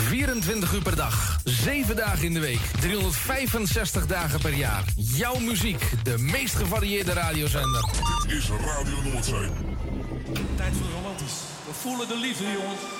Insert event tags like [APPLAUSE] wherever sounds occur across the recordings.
24 uur per dag, 7 dagen in de week, 365 dagen per jaar. Jouw muziek, de meest gevarieerde radiozender. Dit is Radio Noordzee. Tijd voor romantisch. We voelen de liefde, jongens.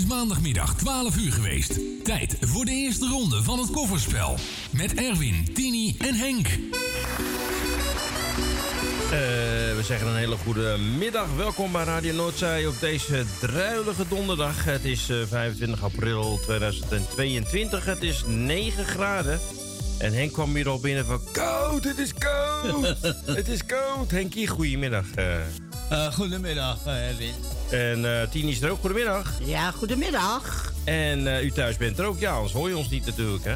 Is maandagmiddag 12 uur geweest. Tijd voor de eerste ronde van het kofferspel. Met Erwin, Tini en Henk. Eh, we zeggen een hele goede middag. Welkom bij Radio Noordzij op deze druilige donderdag. Het is eh, 25 april 2022. Het is 9 graden. En Henk kwam hier al binnen van... Koud, het is koud. [LAUGHS] het is koud. Henkie, goedemiddag. Eh. goedemiddag, Erwin. En eh Tini is er ook. Goedemiddag. Ja, goedemiddag. En eh, u thuis bent er ook. Ja, anders hoor je ons niet natuurlijk, hè.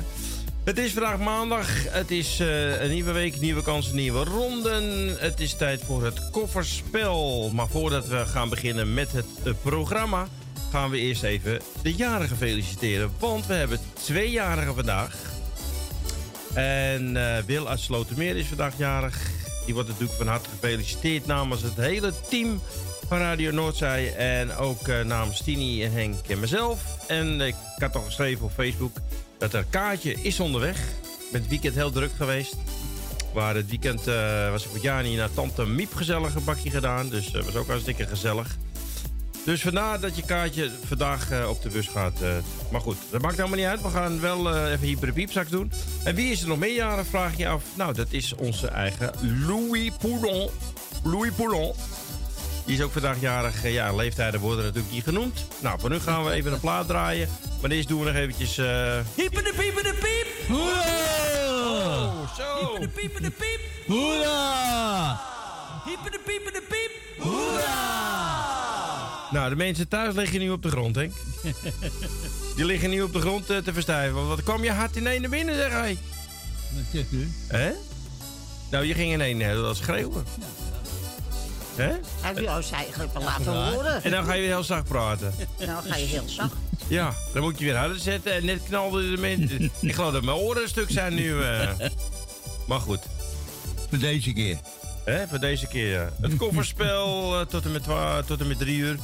Het is vandaag maandag. Het is eh, een nieuwe week, nieuwe kansen, nieuwe ronden. Het is tijd voor het kofferspel. Maar voordat we gaan beginnen met het eh, programma... gaan we eerst even de jarigen feliciteren. Want we hebben twee jarigen vandaag. En eh, Wil uit Slotermeer is vandaag jarig. Die wordt natuurlijk van harte gefeliciteerd namens het hele team van Radio Noordzij. En ook eh, namens Tini en Henk en mezelf. En ik had al geschreven op Facebook dat er kaartje is onderweg. Met het weekend heel druk geweest. Waar het weekend eh, was ik met Jani naar Tante Miep gezellig een bakje gedaan. Dus dat was ook hartstikke gezellig. Dus vandaar dat je kaartje vandaag eh, op de bus gaat. eh. maar goed, dat maakt helemaal niet uit. We gaan wel eh, even hyper de piepzak doen. En wie is er nog meer jaren, vraag je af. Nou, dat is onze eigen Louis Poulon. Louis Poulon. Die is ook vandaag jarig. Ja, leeftijden worden natuurlijk niet genoemd. Nou, voor nu gaan we even een plaat draaien. Maar eerst doen we nog eventjes... eh Hyper de pieper de piep. Oh, zo. Hyper de pieper de piep. Hoera! De pieper de piep. Nou, de mensen thuis liggen nu op de grond, Henk. [LAUGHS] Die liggen nu op de grond eh, te verstijven. Wat kwam je hard in één naar binnen, zeg hij. Wat zegt u? Hè? Nou, je ging ineens heel dat schreeuwen. Hè? Hij wil ons eigenlijk wel laten horen. En dan ga je weer heel zacht praten. Dan ga je heel zacht. Ja, dan moet je weer harder zetten. En net knalde de mensen. [LAUGHS] Ik geloof dat mijn oren een stuk zijn nu. eh. Maar goed. Voor deze keer. Hè, voor deze keer, ja. Het kofferspel eh, tot, en met tot en met drie uur.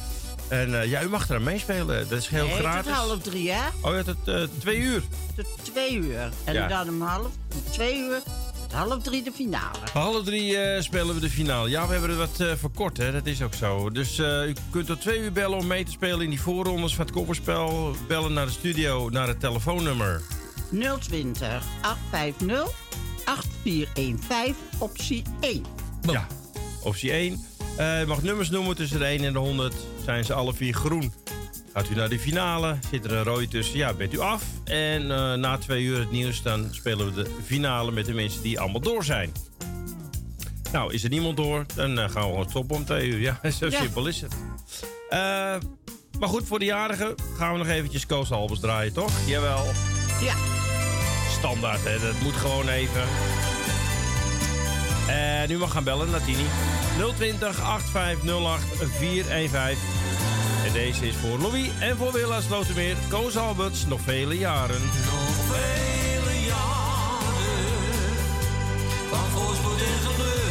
En eh, ja, u mag eraan meespelen. Dat is heel nee, gratis. tot half drie, hè? Oh ja, tot eh, twee uur. Tot twee uur. En Ja. dan om half twee uur, tot half drie de finale. Half drie eh, spelen we de finale. Ja, we hebben het wat verkort, hè. Dat is ook zo. Dus u kunt tot twee uur bellen om mee te spelen in die voorrondes van het kofferspel. Bellen naar de studio, naar het telefoonnummer. 020 850 8415, optie 1. Ja, optie 1. Eh, u mag nummers noemen tussen de 1 en de 100. Zijn ze alle vier groen. Gaat u naar de finale, zit er een rooi tussen, ja, bent u af. En eh, na twee uur het nieuws, dan spelen we de finale met de mensen die allemaal door zijn. Nou, is er niemand door, dan eh, gaan we gewoon stoppen om twee uur. Ja, [LAUGHS] zo Ja. simpel is het. Maar goed, voor de jarigen gaan we nog eventjes Koos Albers draaien, toch? Jawel. Ja. Standaard, hè? Dat moet gewoon even. En u mag gaan bellen naar Tini. 020 8508 415. En deze is voor Louis en voor Willa Slotermeer. Koos Alberts, nog vele jaren. Nog vele jaren van voorspoed en geluk.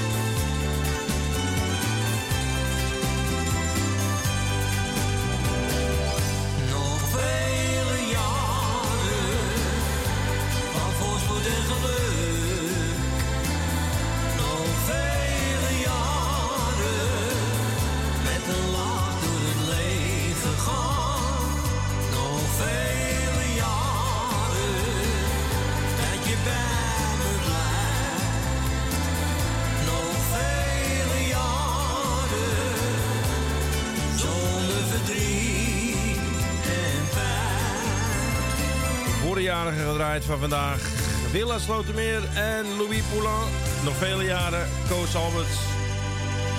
Van vandaag. Willa Slotermeer en Louis Poulain. Nog vele jaren. Koos Alberts.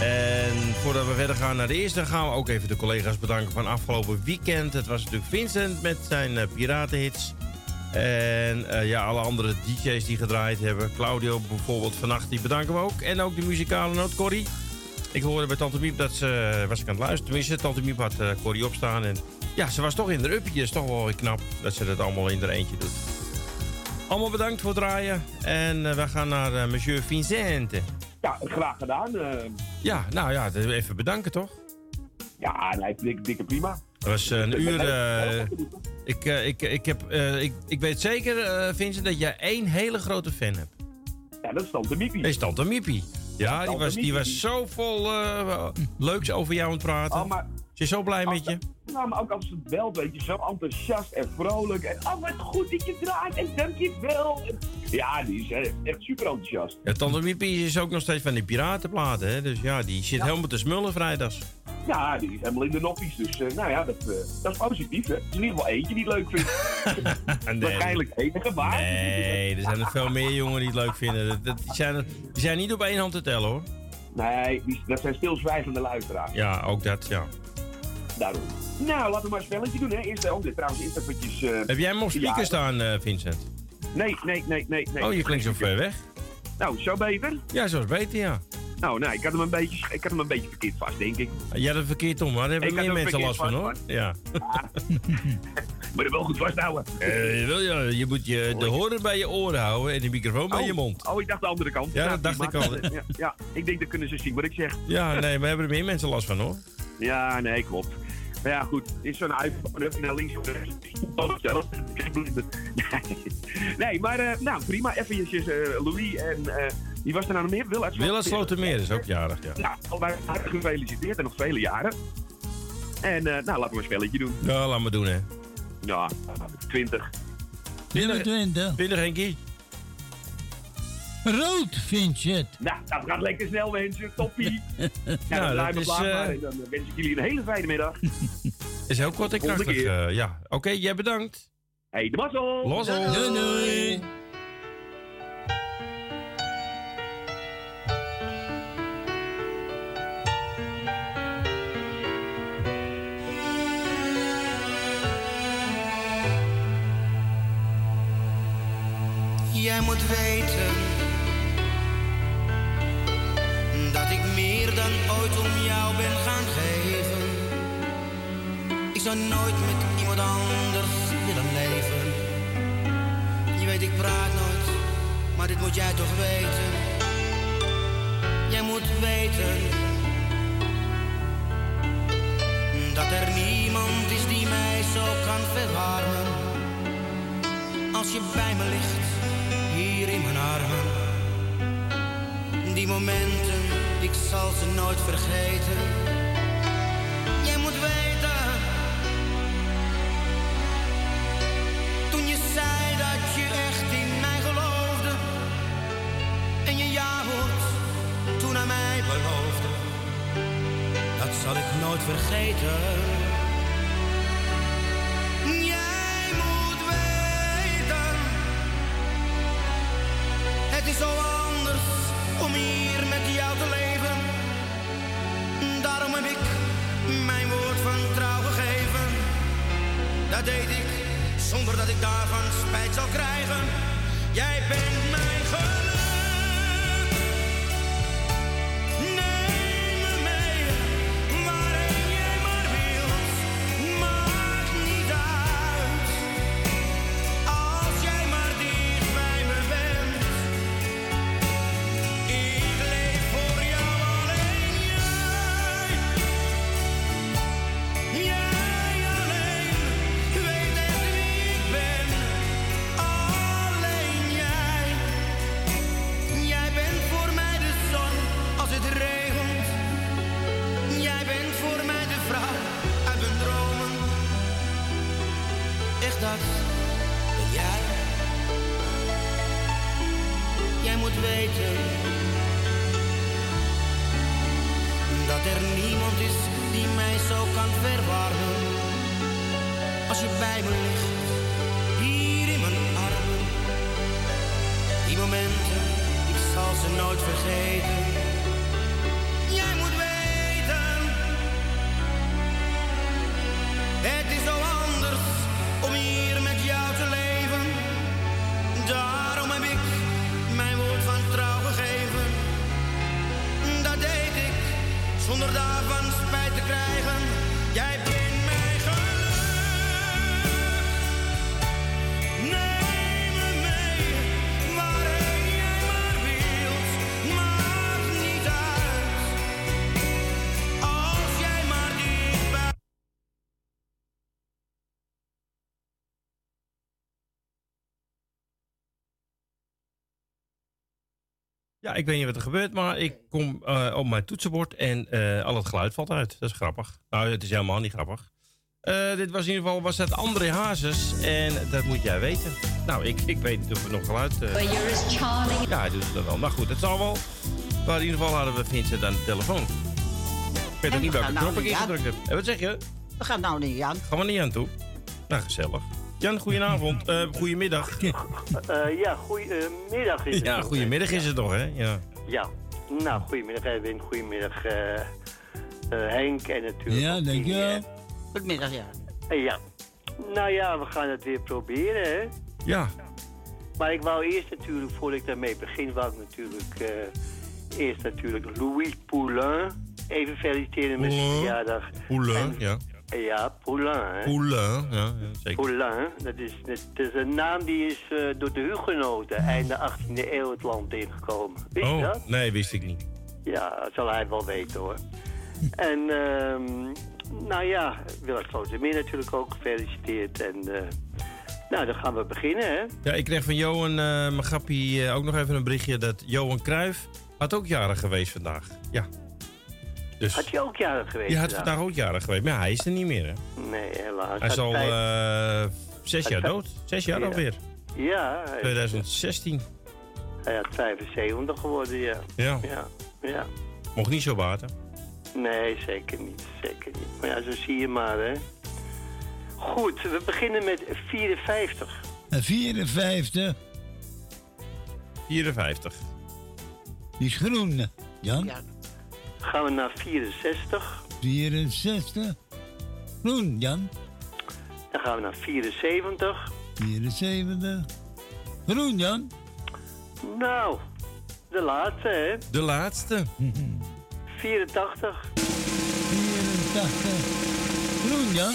En voordat we verder gaan naar de eerste, gaan we ook even de collega's bedanken van afgelopen weekend. Het was natuurlijk Vincent met zijn eh, piratenhits. En eh, ja, alle andere DJ's die gedraaid hebben. Claudio bijvoorbeeld vannacht, die bedanken we ook. En ook de muzikale noot Corrie. Ik hoorde bij Tante Miep dat ze eh, was ik aan het luisteren. Tenminste, Tante Miep had Corrie opstaan. En ja, ze was toch in de uppie. is toch wel knap dat ze dat allemaal in haar eentje doet. Allemaal bedankt voor het draaien. En eh, we gaan naar eh, monsieur Vincente. Ja, graag gedaan. eh. Ja, nou ja, even bedanken toch? ja, nee, dik, dikke prima. Dat was een uur. ik, ik, ik, heb, ik, ik weet zeker, Vincent, dat jij één hele grote fan hebt. Ja, dat is Tante Miepie. Dat is Tante Miepie. Ja, die was, die was zo vol leuks over jou aan het praten. Oh, maar- is zo blij met je. maar ook als het belt, weet je, zo enthousiast en vrolijk. En oh, wat goed dat je draait en dankjewel. En, ja, die is eh, echt super enthousiast. Ja, Tante Miepie is ook nog steeds van die piratenplaten, hè? Dus ja, die zit helemaal te smullen vrijdags. Ja, die is helemaal in de noppies. Dus eh, nou ja, dat, eh, dat is positief, hè. Er is in ieder geval eentje die het leuk vindt. [LAUGHS] Nee. Waarschijnlijk enige waar. Nee, er zijn er veel meer jongen die het leuk vinden. Dat, dat- die, zijn, die zijn niet op één hand te tellen, hoor. Nee, die, dat zijn stilzwijgende luisteraars. Ja, ook dat, ja. Daarom. Nou, laten we maar een spelletje doen, hè. Eerst, oh, dit trouwens eerst eventjes... eh, Heb jij hem op speaker staan, eh, Vincent? Nee, nee, nee, nee, nee. Oh, je klinkt zo ver weg. Nou, zo beter? Ja, zo is beter, ja. Nou, nee, ik had hem een beetje, ik had hem een beetje verkeerd vast, denk ik. Had het verkeerd om, maar daar hebben meer mensen last van, hoor. vast, Ja. [LAUGHS] Maar dat wel goed vasthouden. Eh, je, wil, ja, je moet je, de horen bij je oren houden en de microfoon bij Oh, je mond. Oh, ik dacht de andere kant. Ja, Nou, dat dacht ik al. Ja, ja, ik denk dat kunnen ze zien wat ik zeg. Ja, nee, we hebben er meer mensen last van, hoor. Ja, nee, klopt. Maar ja, goed. Is zo'n iPhone even naar links of rechts. Zelf. [LAUGHS] Nee, maar eh, nou, prima. Eventjes eh, Louis en eh, wie was er nou nog meer? Wil uit Willem Slotermeer is ook jarig, ja. Nou, allebei hartelijk gefeliciteerd en nog vele jaren. En eh, nou, laten we een spelletje doen. Ja, laat maar doen, hè. Ja, 20. 21. 20, Henkie. Rood, Vincent. Nou, dat gaat lekker snel, mensen. Toppie. [LAUGHS] Ja, Nou, dan dat is, maar eh. En dan wens ik jullie een hele fijne middag. [LAUGHS] Is heel kort en krachtig. eh, ja, oké, jij bedankt. Hey, de mazzel. Lossel. Doei, doei. Jij moet weten dan ooit om jou ben gaan geven. Ik zou nooit met iemand anders willen leven. Je weet, ik praat nooit, maar dit moet jij toch weten. Jij moet weten dat er niemand is die mij zo kan verwarmen. Als je bij me ligt, hier in mijn armen. Die momenten, ik zal ze nooit vergeten. Jij moet weten, toen je zei dat je echt in mij geloofde. En je ja-woord toen aan mij beloofde. Dat zal ik nooit vergeten. Jij Dat deed ik zonder dat ik daarvan spijt zal krijgen. Jij bent mijn. Ja, ik weet niet wat er gebeurt, maar ik kom eh, op mijn toetsenbord en eh, al het geluid valt uit. Dat is grappig. Nou, het is helemaal niet grappig. Eh, dit was in ieder geval was dat André Hazes. En dat moet jij weten. Nou, ik, ik weet niet of we nog geluid... Ja, hij doet het dan wel. Maar goed, het zal wel. Maar in ieder geval hadden we Vincent aan de telefoon. Ik weet ook niet we welke nou knop ik ingedrukt heb. En wat zeg je? We gaan nou niet aan. Gaan we niet aan toe? Nou, gezellig. Jan, goedenavond. Eh goedemiddag. [LAUGHS] Eh, ja, goedemiddag is het. Ja, goedemiddag is het nog, hè? Ja. Ja, nou, goedemiddag Edwin, goedemiddag eh, eh, Henk en natuurlijk... Ja, dankjewel. Goedemiddag, ja. ja, nou ja, we gaan het weer proberen, hè. Ja. Maar ik wou eerst natuurlijk, voordat ik daarmee begin, wou ik natuurlijk eh, eerst natuurlijk Louis Poulain even feliciteren met zijn verjaardag. Poulain, En- ja. Ja, Poulain, hè. Poulain, ja, ja zeker. Poulain, dat is, dat, is een naam die is eh, door de Hugenoten einde 18e eeuw het land ingekomen. Wist je Oh, dat? nee, wist ik niet. Ja, dat zal hij wel weten hoor. [LAUGHS] En ehm, nou ja, Willem Slotermeer natuurlijk ook gefeliciteerd. En eh, nou, dan gaan we beginnen hè. Ja, ik kreeg van Johan eh Magappie eh, ook nog even een berichtje dat Johan Cruijff had ook jarig geweest vandaag. Ja. Dus Had je ook jarig geweest? je had vandaag? vandaag ook jarig geweest, maar ja, hij is er niet meer. Hè? Nee, helaas. Hij is al vijf- eh, zes Hij jaar dood. Zes jaar Ja. alweer. Ja, hij, 2016. hij had 75 geworden, ja. Ja. Ja, ja. Mocht niet zo baten. Nee, zeker niet, zeker niet. Maar ja, zo zie je maar hè. Goed, we beginnen met 54. En 54, 54. die is groen. Jan? Gaan we naar 64. 64, groen, Jan. Dan gaan we naar 74. 74, groen, Jan. Nou, de laatste, hè? De laatste. 84. 84, groen, Jan.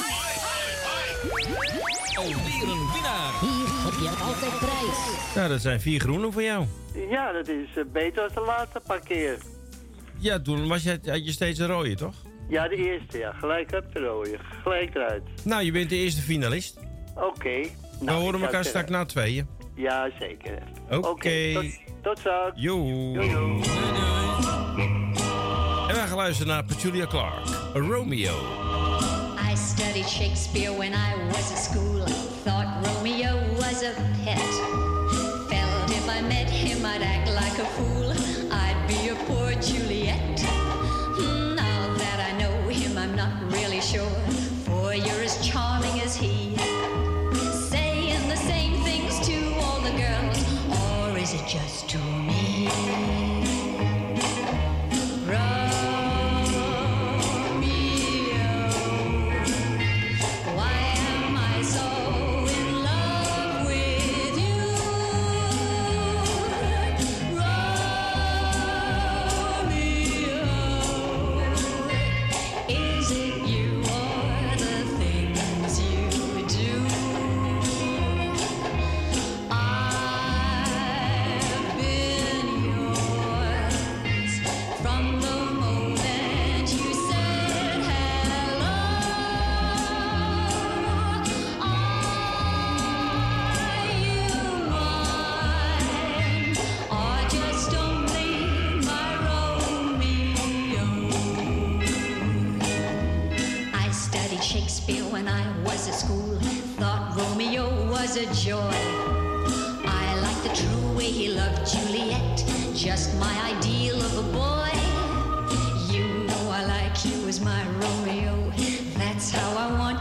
Alweer een winnaar. Hier heb je altijd prijs. Nou, dat zijn vier groene voor jou. Ja, dat is eh, beter dan de laatste paar keer. Ja, toen was je, had je steeds een rode, toch? Ja, de eerste, ja. Gelijk up de rode. Gelijk eruit. Nou, je bent de eerste finalist. Oké. We Nou, ik horen elkaar straks na tweeën. Ja, zeker. Oké. tot, tot straks. Jo. En wij gaan luisteren naar Petulia Clark. Romeo. I studied Shakespeare when I was at school. Thought Romeo was a pet. Felt if I met him, I'd act like a fool. Juliet. Hmm, Now that I know him, I'm not really sure. For you're as charming as he. Saying the same things to all the girls, or is it just to me?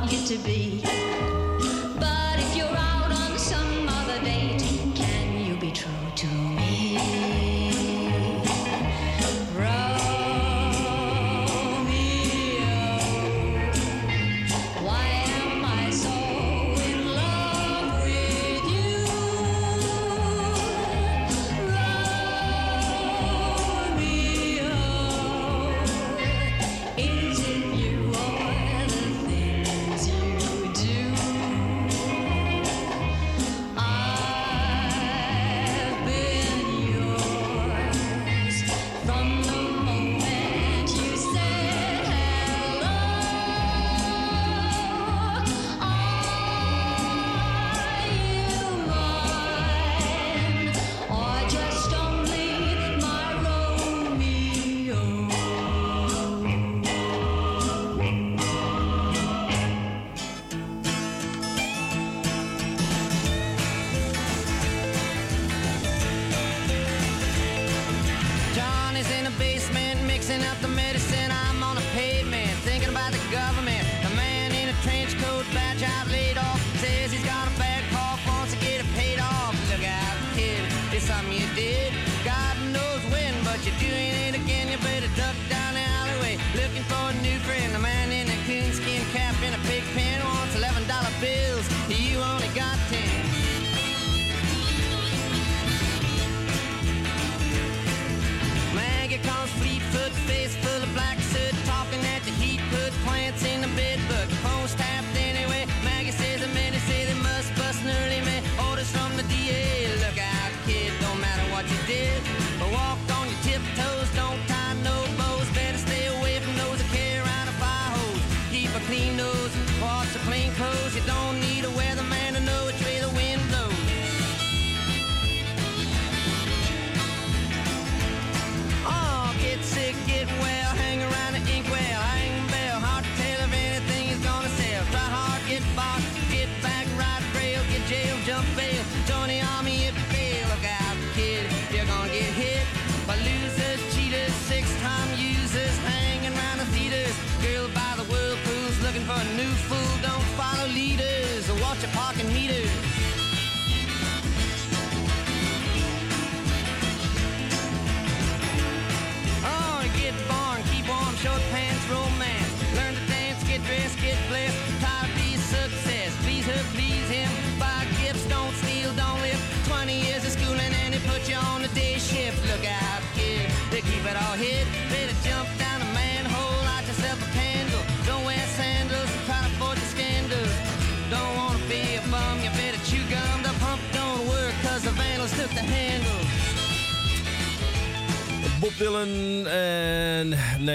Want you to be.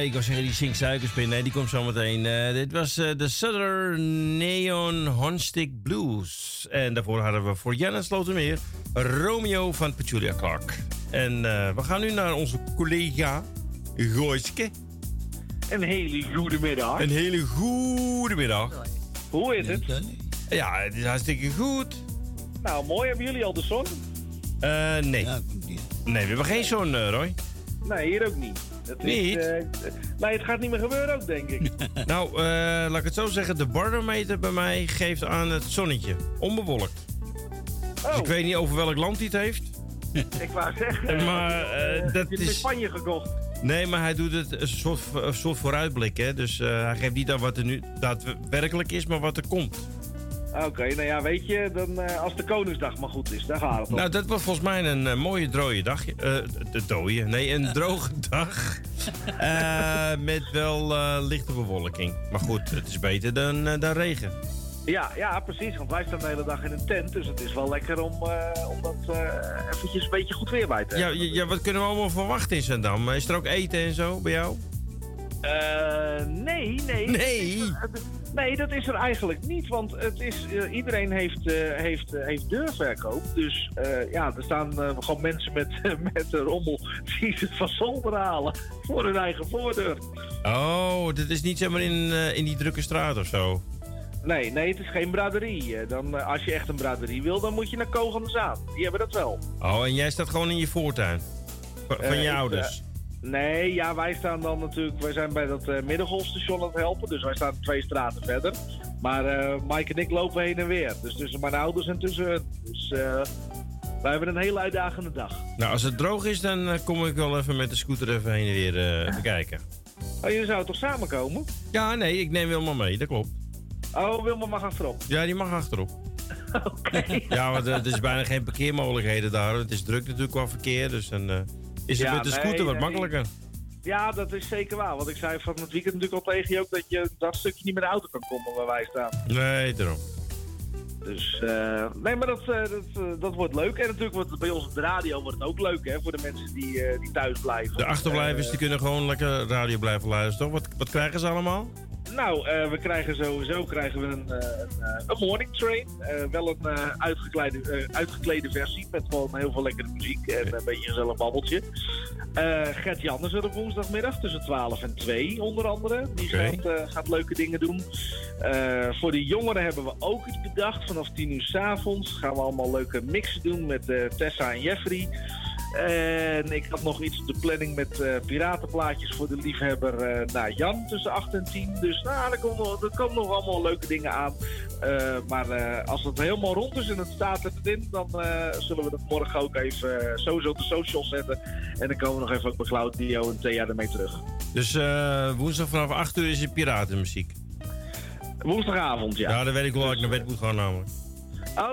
Ik was zeggen die zingt suikerspin. Nee, die komt zo meteen. Eh, dit was eh, de Southern Neon Hornstick Blues. En daarvoor hadden we voor Janne Slotermeer Romeo van Petulia Clark. En eh, we gaan nu naar onze collega Gooiske. Een hele goede middag. Een hele goede middag. Hoe is het? Ja, het is hartstikke goed. Nou, mooi. Hebben jullie al de zon? Eh, nee. Nee, we hebben geen zon, Roy. Nee, hier ook niet. Het Niet? Is, eh, nee, het gaat niet meer gebeuren ook, denk ik. [LAUGHS] Nou, eh, laat ik het zo zeggen. De barometer bij mij geeft aan het zonnetje. Onbewolkt. Dus ik weet niet over welk land hij het heeft. ik wou zeggen. [LAUGHS] Maar eh, dat het in is... Spanje gekocht? Nee, maar hij doet het een soort, een soort vooruitblik. Hè? Dus hij geeft niet aan wat er nu daadwerkelijk is, maar wat er komt. Oké, nou ja, weet je, dan, eh, als de Koningsdag maar goed is, daar gaat het om. Nou, dat was volgens mij een eh, mooie drooie dag. Eh, de dooie, nee, een droge dag. [LAUGHS] Eh, met wel eh, lichte bewolking. Maar goed, het is beter dan, dan regen. Ja, ja, precies, want wij staan de hele dag in een tent, dus het is wel lekker om, eh, om dat eh, eventjes een beetje goed weer bij te hebben. ja, ja, wat kunnen we allemaal verwachten in Zandam? Is er ook eten en zo bij jou? Eh, nee, nee. Nee? Nee, dat is er eigenlijk niet, want het is, eh, iedereen heeft, eh, heeft, heeft deurverkoop. Dus ja, er staan gewoon mensen met, [LAUGHS] met een rommel die het van zolder halen voor hun eigen voordeur. Oh, dit is niet zeg maar in, in die drukke straat of zo. Nee, nee, het is geen braderie. Dan, als je echt een braderie wil, dan moet je naar Koog aan de Zaan. Die hebben dat wel. Oh, en jij staat gewoon in je voortuin? Van, van je ouders? Nee, ja, wij staan dan natuurlijk... Wij zijn bij dat eh middengolfstation aan het helpen. Dus wij staan twee straten verder. Maar eh Mike en ik lopen heen en weer. Dus tussen mijn ouders en tussen hun. Dus eh, wij hebben een hele uitdagende dag. Nou, als het droog is, dan kom ik wel even met de scooter even heen en weer eh, bekijken. Oh, jullie zouden toch samenkomen? Ja, nee, ik neem Wilma mee, dat klopt. Oh, Wilma mag achterop. Ja, die mag achterop. [LAUGHS] Ja, want er is bijna geen parkeermogelijkheden daar. Het is druk natuurlijk qua verkeer, dus is het Ja, met de nee, scooter wat nee. makkelijker. Ja, dat is zeker waar. Want ik zei van het weekend natuurlijk al tegen je ook... dat je dat stukje niet met de auto kan komen waar wij staan. Nee, daarom. Dus, eh, nee, maar dat, eh, dat, eh, dat wordt leuk. En natuurlijk wordt het bij ons op de radio wordt het ook leuk, hè, voor de mensen die, die thuis blijven. De achterblijvers die kunnen gewoon lekker radio blijven luisteren, toch? Wat, wat krijgen ze allemaal? Nou, eh, we krijgen sowieso krijgen we een, eh, een, eh, een morning train. Wel een eh, uitgeklede, uitgeklede versie met gewoon heel veel lekkere muziek en een beetje een gezellig babbeltje. Gert Jan is er op woensdagmiddag tussen 12 en 2 onder andere. Die gaat, gaat leuke dingen doen. Voor de jongeren hebben we ook iets bedacht. Vanaf 10 uur s avonds gaan we allemaal leuke mixen doen met Tessa en Jeffrey. En ik had nog iets op de planning met eh, piratenplaatjes voor de liefhebber eh nou, Jan tussen 8 en 10. Dus nou, er komen nog, er komen nog allemaal leuke dingen aan. Eh, maar als het helemaal rond is en het staat er in, dan zullen we dat morgen ook even sowieso op de socials zetten. En dan komen we nog even ook bij Claudio en Thea ermee terug. Dus woensdag vanaf 8 uur is het piratenmuziek. Woensdagavond, ja. Ja, dan weet ik wel ik naar bed moet gaan namelijk.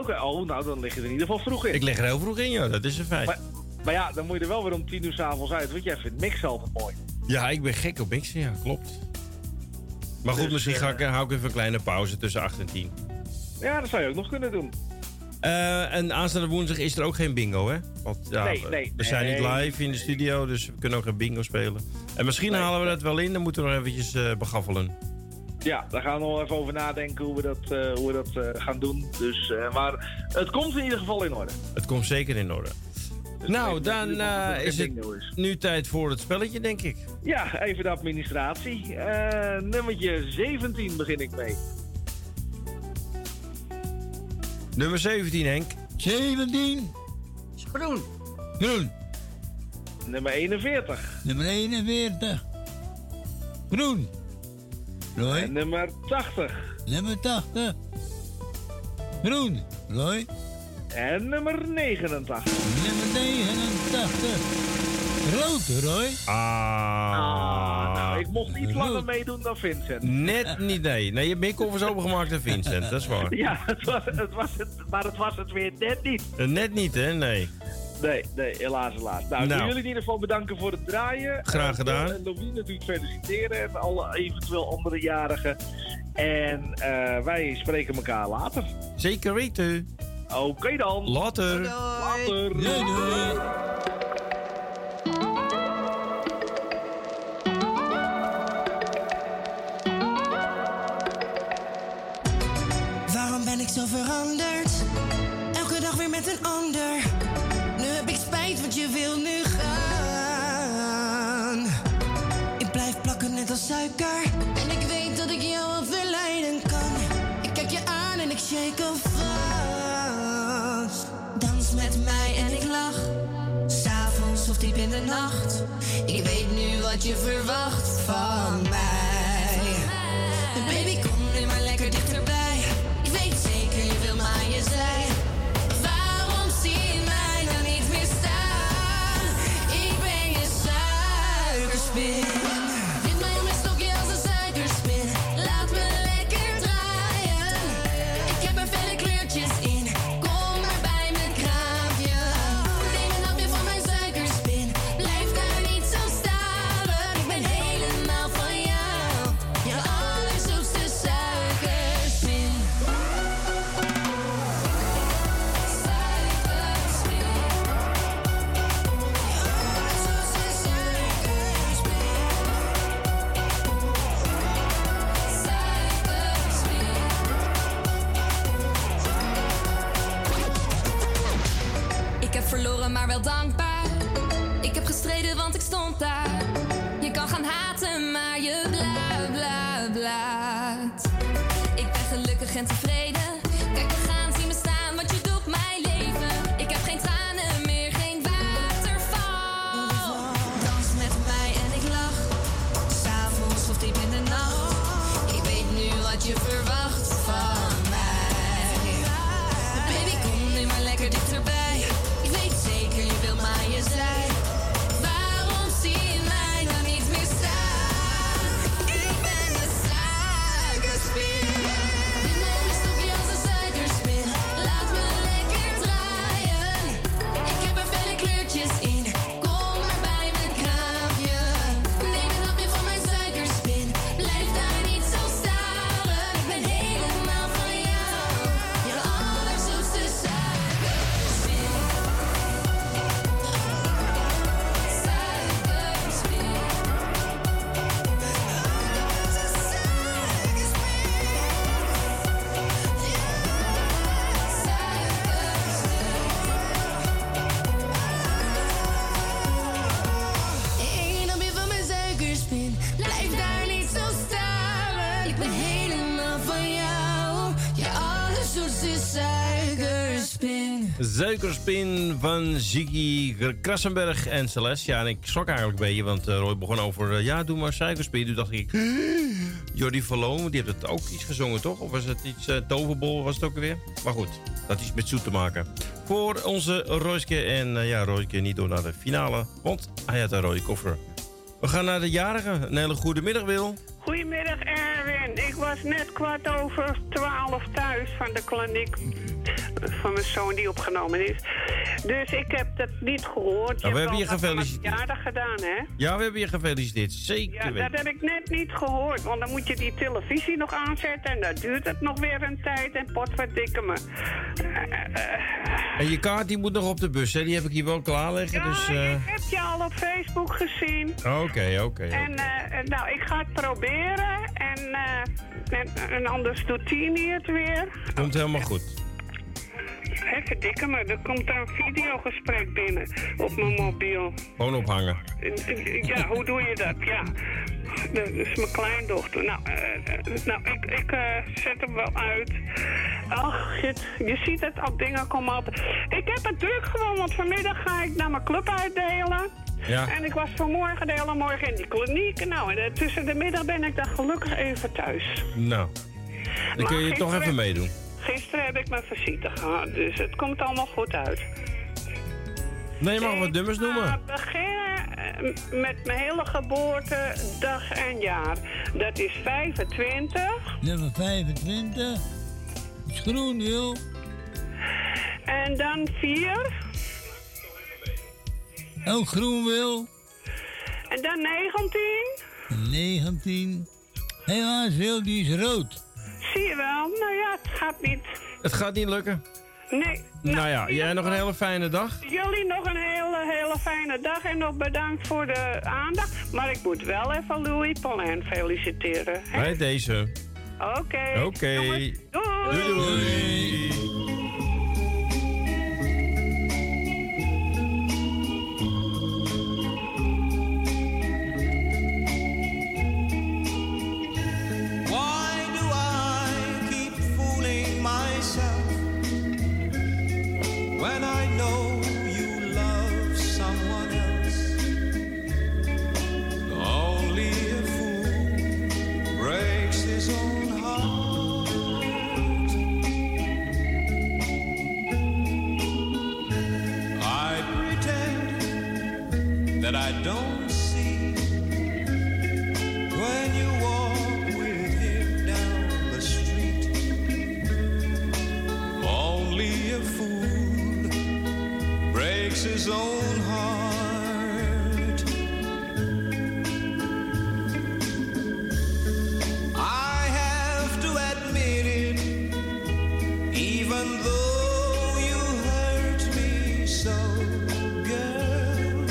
Oké, oh, nou dan lig je er in ieder geval vroeg in. Ik lig er heel vroeg in, joh. Dat is een feit. Maar, maar ja, dan moet je er wel weer om 10 uur s'avonds uit, want jij vindt mix altijd mooi. Ja, ik ben gek op mixen, ja, klopt. Maar goed, Dus, misschien ga ik, eh, hou ik even een kleine pauze tussen 8 en 10. Ja, dat zou je ook nog kunnen doen. Eh, en aanstaande woensdag is er ook geen bingo, hè? Want ja, Nee, we- nee, we zijn niet live in de studio, dus we kunnen ook geen bingo spelen. En misschien halen we dat wel in, dan moeten we nog eventjes eh, begaffelen. Ja, daar gaan we nog even over nadenken hoe we dat, hoe we dat gaan doen. Dus, maar het komt in ieder geval in orde. Het komt zeker in orde. Dus nou, dan eh, is het is. nu tijd voor het spelletje, denk ik. Ja, even de administratie. Eh nummertje 17 begin ik mee. Nummer 17, Henk. 17. Groen. Groen. Nummer 41. Nummer 41. Groen. Roy. En nummer 80. Nummer 80. Groen. Roy. En nummer 89. Nummer 89. Rood, Roy. Ah. nou, ik mocht iets langer meedoen dan Vincent. Net niet, nee. Nee, je hebt meer koffers opengemaakt dan Vincent, dat is waar. Ja, het was, het was het, maar het was het weer net niet. Eh, Net niet, hè? Nee. Nee, nee, helaas, helaas. Nou, ik wil Nou. jullie in ieder geval bedanken voor het draaien. Graag gedaan. En Louis natuurlijk feliciteren en alle eventueel andere jarigen. En eh, wij spreken elkaar later. Zeker weten. Oké dan. Later. Later. Doei, doei. Waarom ben ik zo veranderd? Elke dag weer met een ander. Nu heb ik spijt, want je wil nu gaan. Ik blijf plakken net als suiker. En ik weet dat ik jou wel verleiden kan. Ik kijk je aan en ik shake al. Dans met mij en ik lach. S'avonds of diep in de nacht. Ik weet nu wat je verwacht van mij. Suikerspin. Van Ziggy Krassenberg en Celeste. Ja, en ik schrok eigenlijk een beetje, want eh, Roy begon over... eh, ja, doe maar suikerspin. Toen dacht ik... [GASPS] Jordi Verloon, die heeft het ook iets gezongen, toch? Of was het iets... eh, toverbol was het ook weer? Maar goed, dat iets met zoet te maken. Voor onze Royske. En eh, ja, Royske niet door naar de finale, want hij had een rode koffer. We gaan naar de jarige. Een hele goede middag, Wil. Goedemiddag Erwin. Ik was net kwart over twaalf thuis van de kliniek van mijn zoon die opgenomen is. Dus ik heb dat niet gehoord. Nou, we hebben je gefeliciteerd. gedaan, hè? Ja, we hebben je gefeliciteerd. Zeker Ja, dat heb ik net niet gehoord. Want dan moet je die televisie nog aanzetten en dan duurt het nog weer een tijd. En potverdikke me. Eh, eh, En je kaart die moet nog op de bus, hè? Die heb ik hier wel klaar liggen. dus, eh, Ik heb je al op Facebook gezien. Oké, oké. En eh, nou, ik ga het proberen. En, eh, en, en anders doet Tini het weer. Komt helemaal goed. Hé, verdikke me, er komt een videogesprek binnen op mijn mobiel. Gewoon ophangen. Ja, hoe doe je dat? Ja, dat is mijn kleindochter. Nou, eh, eh, nou ik, ik eh, zet hem wel uit. Ach, shit, je ziet het, al dingen komen op. Ik heb het druk gewoon, want vanmiddag ga ik naar mijn club uitdelen. Ja. En ik was vanmorgen de hele morgen in die kliniek. Nou, en tussen de middag ben ik dan gelukkig even thuis. Nou, dan kun je Maar toch even meedoen. Gisteren heb ik mijn visite gehad, dus het komt allemaal goed uit. Nee, je mag wat nummers noemen. Ik beginnen eh, met mijn hele geboorte, dag en jaar. Dat is 25. Nummer 25. Is groen, Wil. En dan 4. Ook groen, Wil. En dan 19. 19. Helaas, Wil, die is rood. Zie je wel? Nou ja, het gaat niet. Het gaat niet lukken. Nee. Nou ja, jij nog een hele fijne dag. Jullie nog een hele, hele fijne dag en nog bedankt voor de aandacht. Maar ik moet wel even Louis Paulin feliciteren. hè? Bij deze. Oké. Oké. Doei, doei. When I know you love someone else? Only a fool breaks his own heart. I pretend that I don't breaks his own heart. I have to admit it, even though you hurt me so, girl.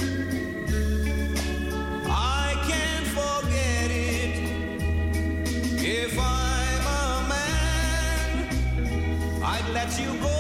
I can't forget it if I'm a man. I'd let you go.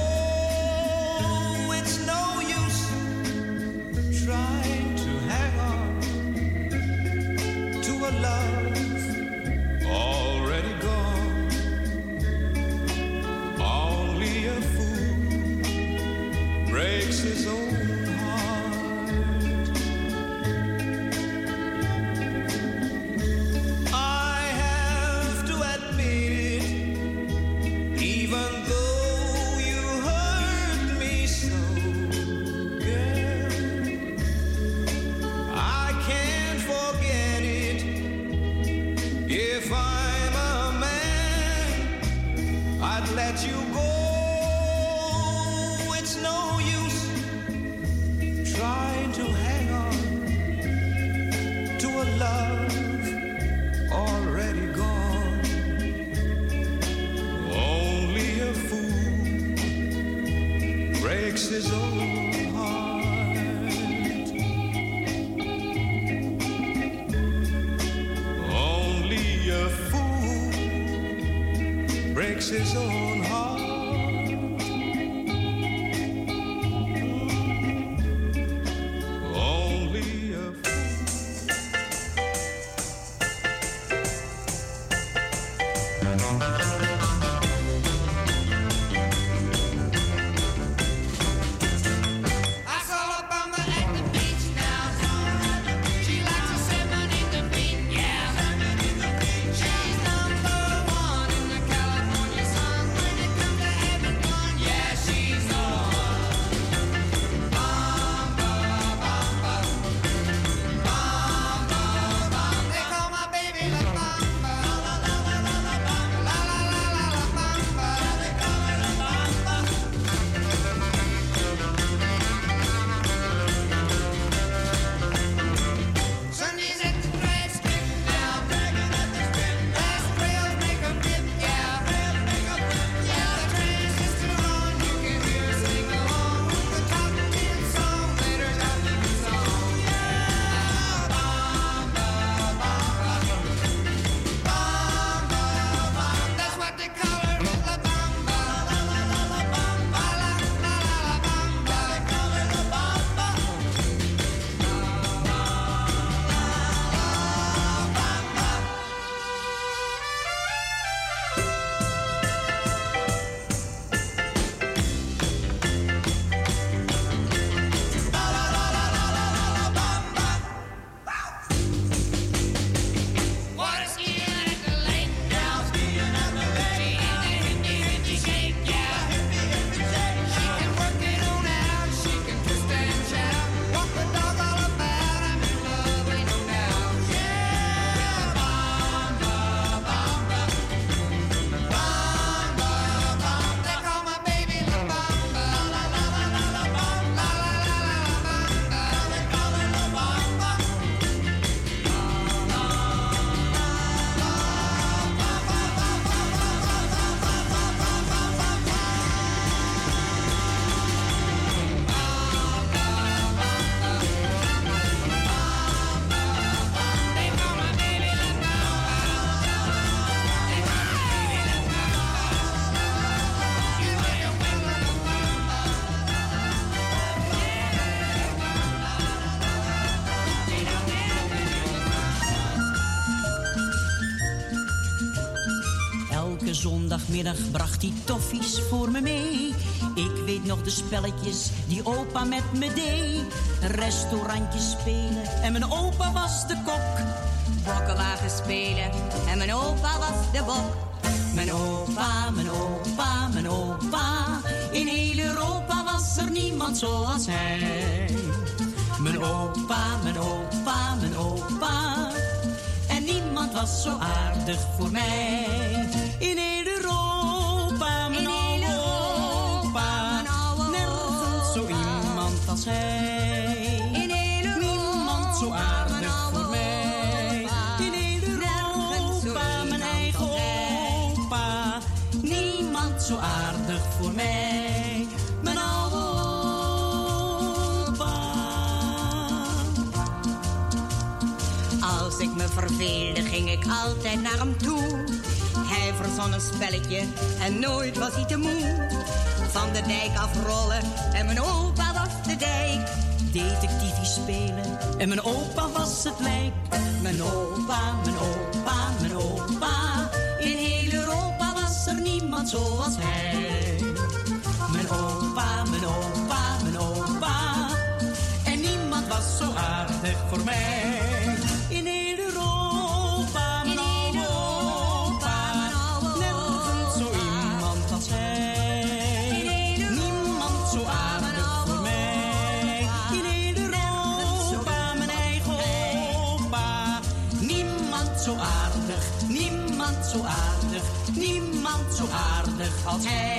Bracht hij toffies voor me mee. Ik weet nog de spelletjes die opa met me deed. Restaurantjes spelen en mijn opa was de kok. Bokkenwagen spelen en mijn opa was de bok. Mijn opa, mijn opa, mijn opa. In heel Europa was er niemand zoals hij. Mijn opa, mijn opa, mijn opa. En niemand was zo aardig voor mij. Voor mij. Mijn oude Als ik me verveelde, ging ik altijd naar hem toe. Hij verzon een spelletje en nooit was hij te moe. Van de dijk afrollen en mijn opa was de dijk. Detectiefie spelen en mijn opa was het lijk. Mijn opa, mijn opa, mijn opa. In heel Europa was er niemand zoals hij. Zo aardig voor mij. In heel Europa, mijn oude opa. Nergens zo iemand als hij. Niemand zo aardig voor mij. In heel Europa, mijn eigen opa. Niemand zo aardig, niemand zo aardig, niemand zo aardig als hij.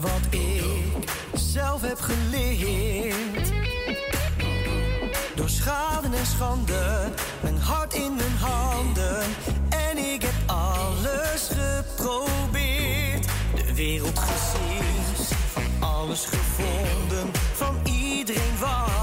wat ik zelf heb geleerd. Door schade en schande, mijn hart in mijn handen. En ik heb alles geprobeerd. De wereld gezien, van alles gevonden, van iedereen wat.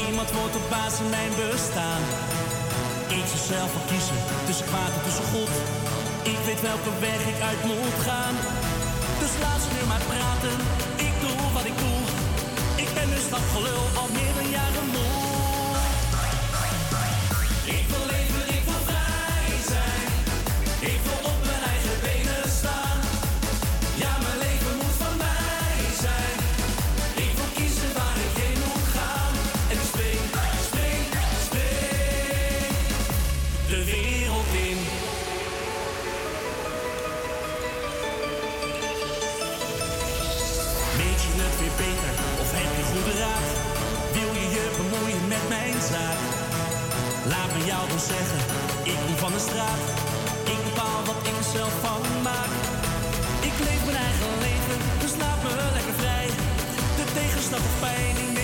Niemand wordt op baas in mijn bestaan. Ik zal zelf kiezen tussen kwaad en tussen goed. Ik weet welke weg ik uit moet gaan. Dus laat ze nu maar praten. Ik doe wat ik doe. Ik ben dus dat gelul al meer dan jaren moe. jou wil zeggen. Ik kom van de straat, ik bepaal wat ik mezelf zelf van maak. Ik leef mijn eigen leven, dus laat me lekker vrij. De tegenstap of pijn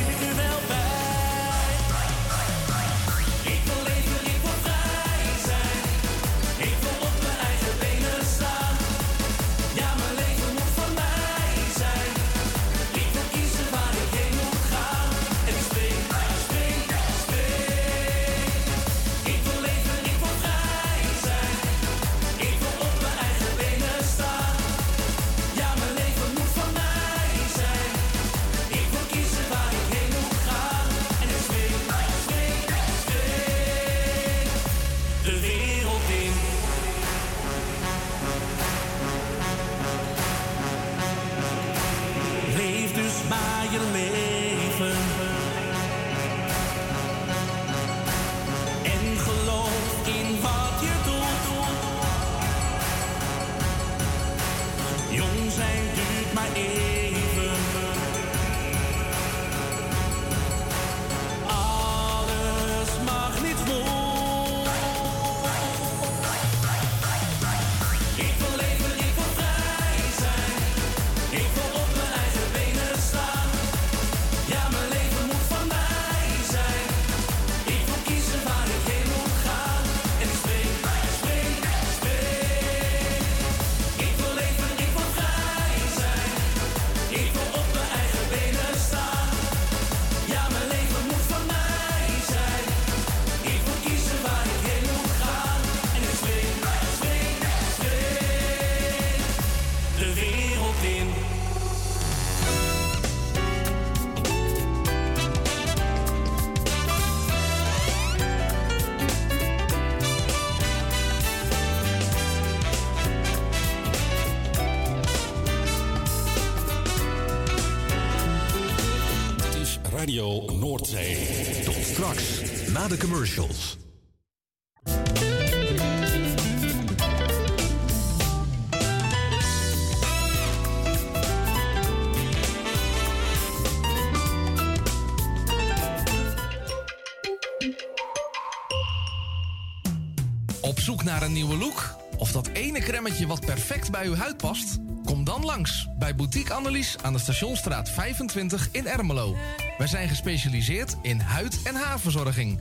de commercials. Op zoek naar een nieuwe look? Of dat ene cremmetje wat perfect bij uw huid past? Kom dan langs bij Boutique Annelies aan de Stationstraat 25 in Ermelo. Wij zijn gespecialiseerd in huid- en haarverzorging.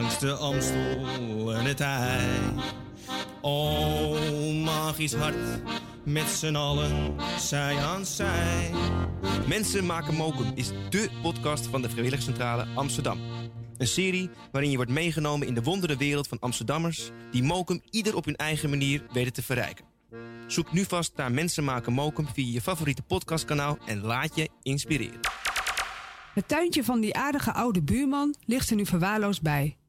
langs de Amstel en het IJ. Oh, magisch hart, met z'n allen, zij aan zij. Mensen maken mokum is dé podcast van de Vrijwilligcentrale Amsterdam. Een serie waarin je wordt meegenomen in de wondere wereld van Amsterdammers... die mokum ieder op hun eigen manier weten te verrijken. Zoek nu vast naar Mensen maken mokum via je favoriete podcastkanaal... en laat je inspireren. Het tuintje van die aardige oude buurman ligt er nu verwaarloosd bij.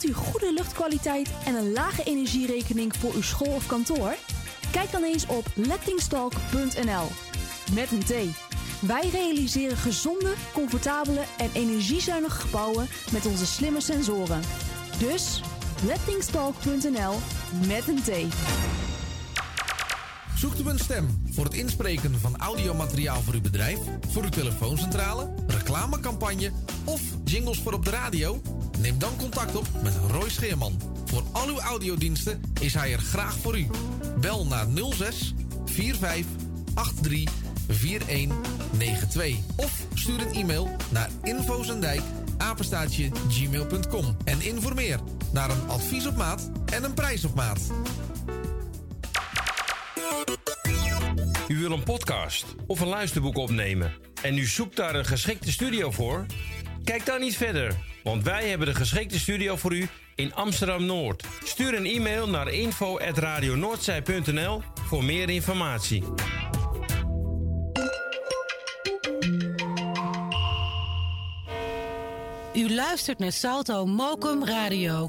Wilt u goede luchtkwaliteit en een lage energierekening voor uw school of kantoor? Kijk dan eens op lettingstalk.nl. Met een T. Wij realiseren gezonde, comfortabele en energiezuinige gebouwen met onze slimme sensoren. Dus lettingstalk.nl met een T. Zoekt u een stem voor het inspreken van audiomateriaal voor uw bedrijf, voor uw telefooncentrale, reclamecampagne of jingles voor op de radio? Neem dan contact op met Roy Scheerman. Voor al uw audiodiensten is hij er graag voor u. Bel naar 06 45 83 4192 of stuur een e-mail naar infozendijk apenstaatje gmail.com en informeer naar een advies op maat en een prijs op maat. U wil een podcast of een luisterboek opnemen en u zoekt daar een geschikte studio voor? Kijk dan niet verder, want wij hebben de geschikte studio voor u in Amsterdam Noord. Stuur een e-mail naar info@radionoordzij.nl voor meer informatie. U luistert naar Salto Mokum Radio.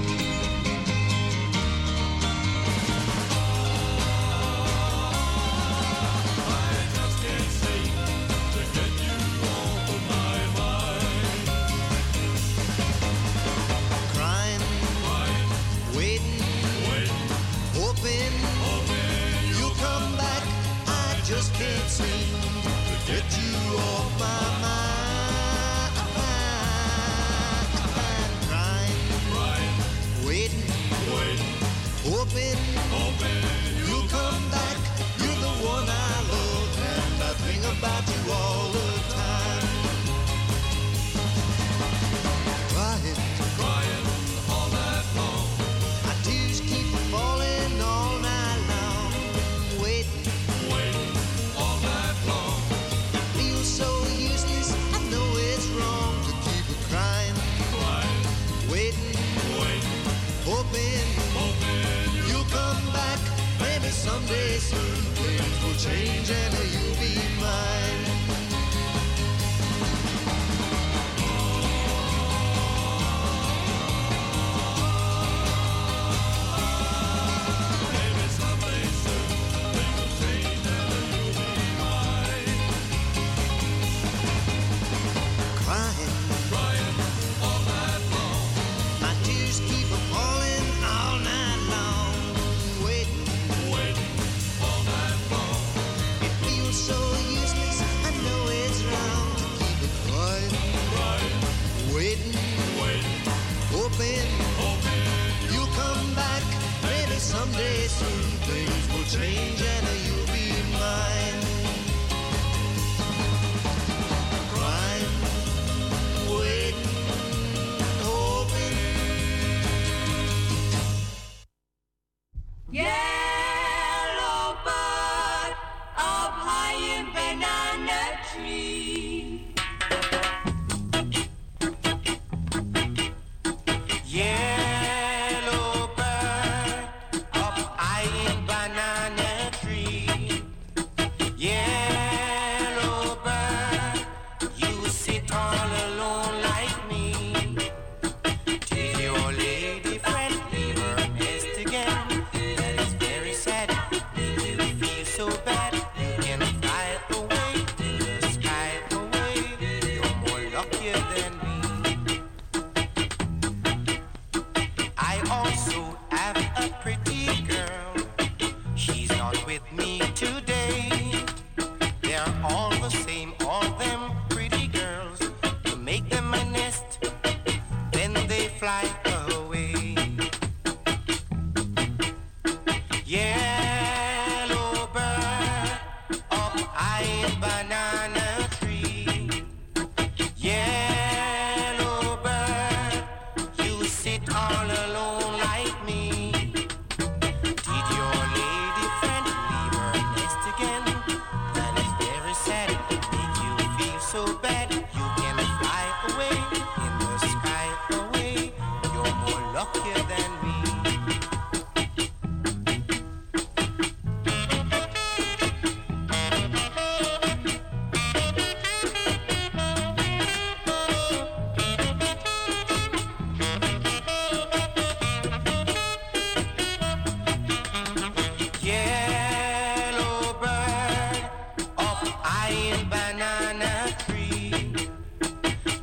strange and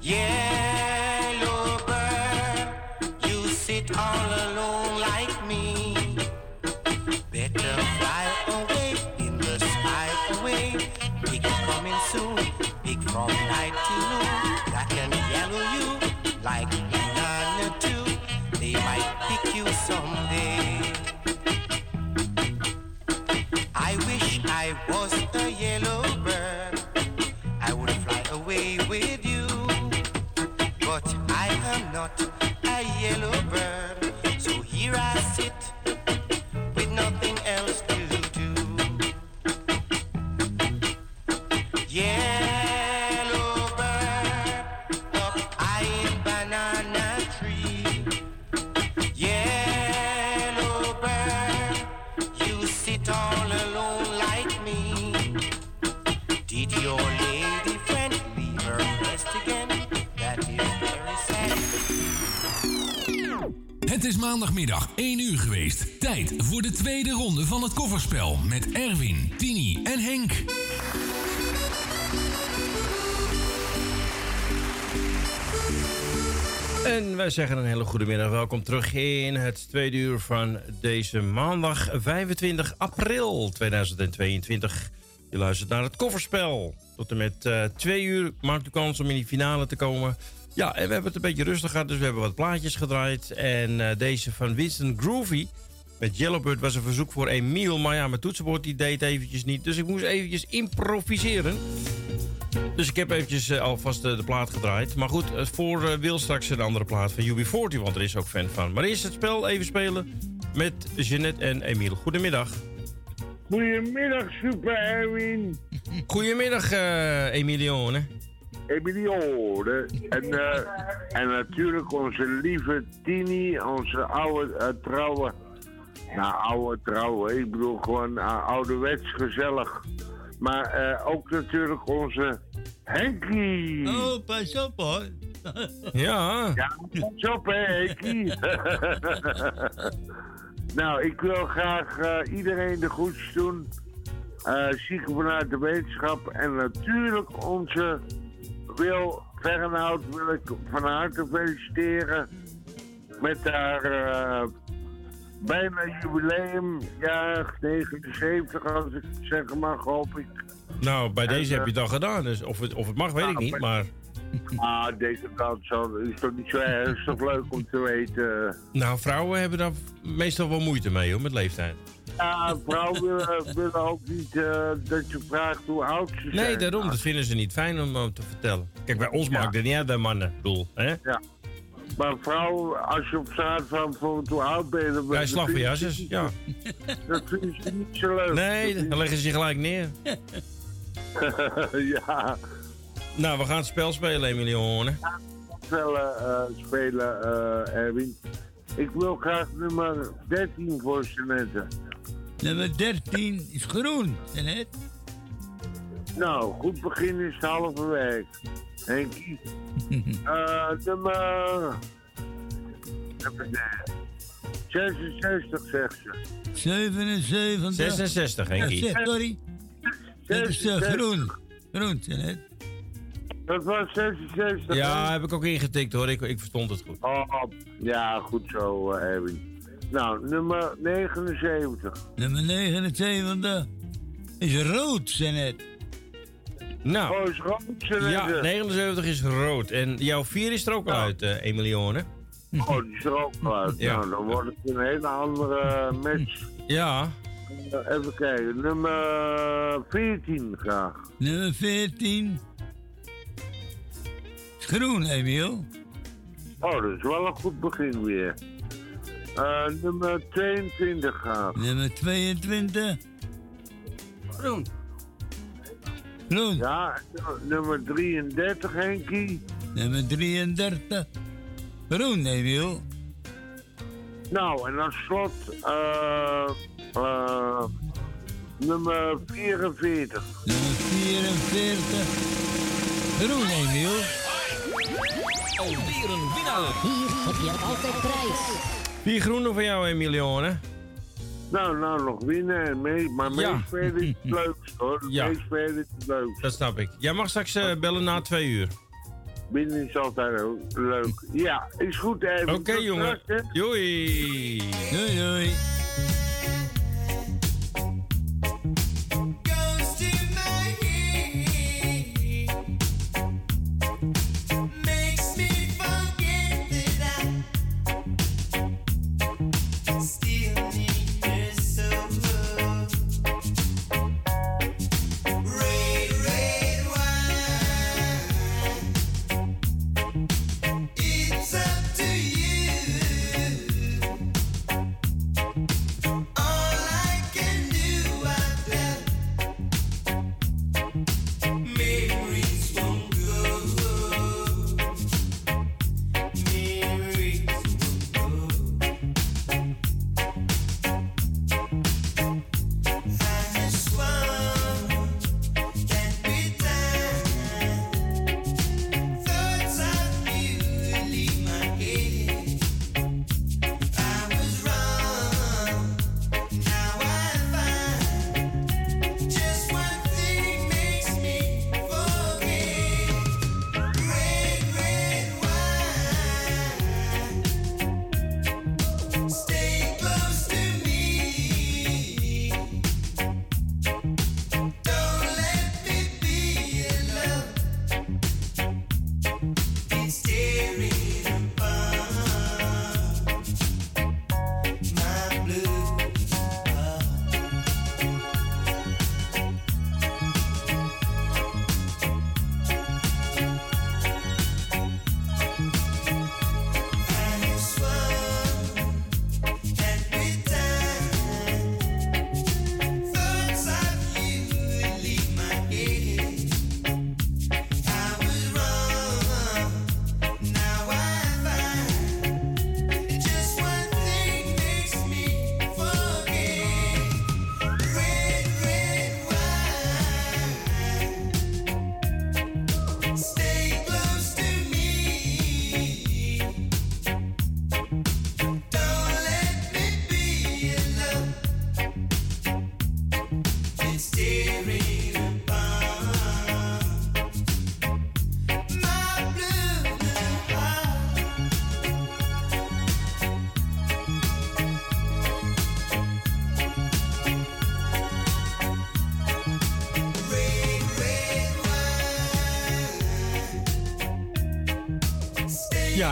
Yeah. voor de tweede ronde van het kofferspel met Erwin, Tini en Henk. En wij zeggen een hele goede middag. Welkom terug in het tweede uur van deze maandag 25 april 2022. Je luistert naar het kofferspel. Tot en met uh, twee uur maakt u kans om in die finale te komen. Ja, en we hebben het een beetje rustig gehad, dus we hebben wat plaatjes gedraaid. En eh, deze van Winston Groovy met Yellowbird was een verzoek voor Emiel. Maar ja, mijn toetsenbord die deed eventjes niet. Dus ik moest eventjes improviseren. Dus ik heb eventjes eh, alvast de, de plaat gedraaid. Maar goed, eh, voor eh, Wil straks een andere plaat van UB40, want er is ook fan van. Maar eerst het spel even spelen met Jeannette en Emiel. Goedemiddag. Goedemiddag, Super Erwin. [LAUGHS] Goedemiddag, eh Emilione. Emilione. En, eh, en natuurlijk onze lieve Tini, onze oude eh, trouwe. Nou, oude trouwe, ik bedoel gewoon uh, ouderwets gezellig. Maar eh, ook natuurlijk onze Henkie. Oh, pas op hoor. [LAUGHS] Ja. Ja, pas op hè, Henkie. [LAUGHS] nou, ik wil graag eh, iedereen de goeds doen. Eh zieken vanuit de wetenschap. En natuurlijk onze Wil Fernhout wil ik van harte feliciteren. Met haar eh, bijna jubileumjaar 79, als ik het zeggen mag, hoop ik. Nou, bij En, deze heb je eh, het al gedaan. Dus of, het, of het mag, weet ik nou, niet. Maar Ah, deze kant zo, is toch niet zo toch leuk om te weten. nou, vrouwen hebben daar meestal wel moeite mee, hoor, met leeftijd. Ja, vrouwen willen, willen ook niet eh, dat je vraagt hoe oud ze zijn. Nee, daarom. Dat vinden ze niet fijn om, om te vertellen. Kijk, bij ons maakt het niet uit, bij mannen. Ik bedoel, hè? Ja. Maar vrouwen, als je op straat van bijvoorbeeld hoe oud ben je... [LAUGHS] dan- Bij vind je- ja. Dat vinden ze niet zo leuk. Nee, dan leggen ze je gelijk neer. [LAUGHS] ja. Nou, we gaan het spel spelen, Emilione. Spellen, eh, spelen, eh, Erwin. Ik wil graag nummer 13 voor studenten. Nummer 13 is groen, en het? Nou, goed begin is het halve werk. Henkie. Eh, nummer... Even kijken. 66 zegt ze. 77. 66, Henkie. Ja, zeg, sorry. Dat is eh, 66. groen. Groen, en het? Dat was 66. Ja, heb ik ook ingetikt hoor. Ik, ik verstond het goed. Oh, ja, goed zo, Erwin. Nou, nummer 79. Nummer 79 is rood, zijn het? Nou. Oh, is rood, Ja, het? 79 is rood. En jouw 4 is er ook al uit, eh, Emilione. Oh, die is er ook al uit. Ja. Nou, dan wordt het een hele andere match. Ja. Eh, Even kijken, nummer 14 graag. Nummer 14 is groen, Emiel. Oh, dat is wel een goed begin weer. Eh, nummer 22 graag. Nummer 22. Groen. Groen. Ja, nummer 33, Henkie. Nummer 33. Groen, Emiel. Nou, en als slot eh, eh, nummer 44. Nummer 44. Groen, Emiel. Alweer een winnaar. Hier heb je altijd prijs. Vier groene voor jou, Emilione. Nou, nou nog winnen en mee, maar Ja. meespelen is het [LAUGHS] leukst hoor. Ja. Meespelen is het leukst. Dat snap ik. Jij mag straks eh, bellen na twee uur. Binnen is altijd leuk. Ja, is goed even. Oké, jongen. straks. Doei. Doei, doei.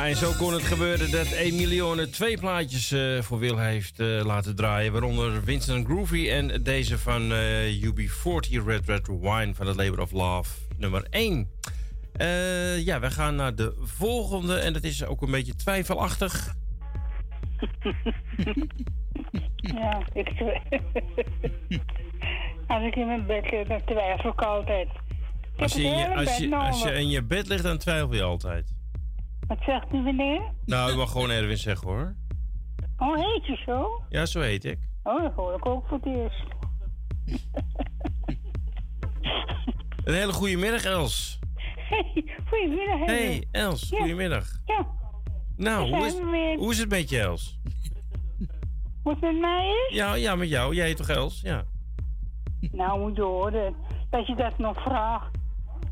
Ja, en zo kon het gebeuren dat Emilione twee plaatjes eh, voor Wil heeft eh, laten draaien. Waaronder Vincent Groovy en deze van eh, UB40 Red Red Wine van het Labor of Love nummer 1. Eh, ja, we gaan naar de volgende en dat is ook een beetje twijfelachtig. [LAUGHS] Ja, ik [LAUGHS] Als ik in mijn bed lig, dan twijfel ik altijd. Ik Als je, in je, als, je, als je in je bed ligt, dan twijfel je altijd. Wat zegt u, meneer? Nou, ik mag gewoon Erwin zeggen hoor. Oh, heet je zo? Ja, zo heet ik. Oh, dat hoor ik ook voor het eerst. Een hele goede middag, Els. Hey, goedemiddag. Hey, Els, Ja. goedemiddag. Ja. Nou, hoe is, weer. hoe is het met je, Els? Hoe het met mij is? Ja, ja, met jou. Jij heet toch Els? Ja. Nou, moet je horen dat je dat nog vraagt.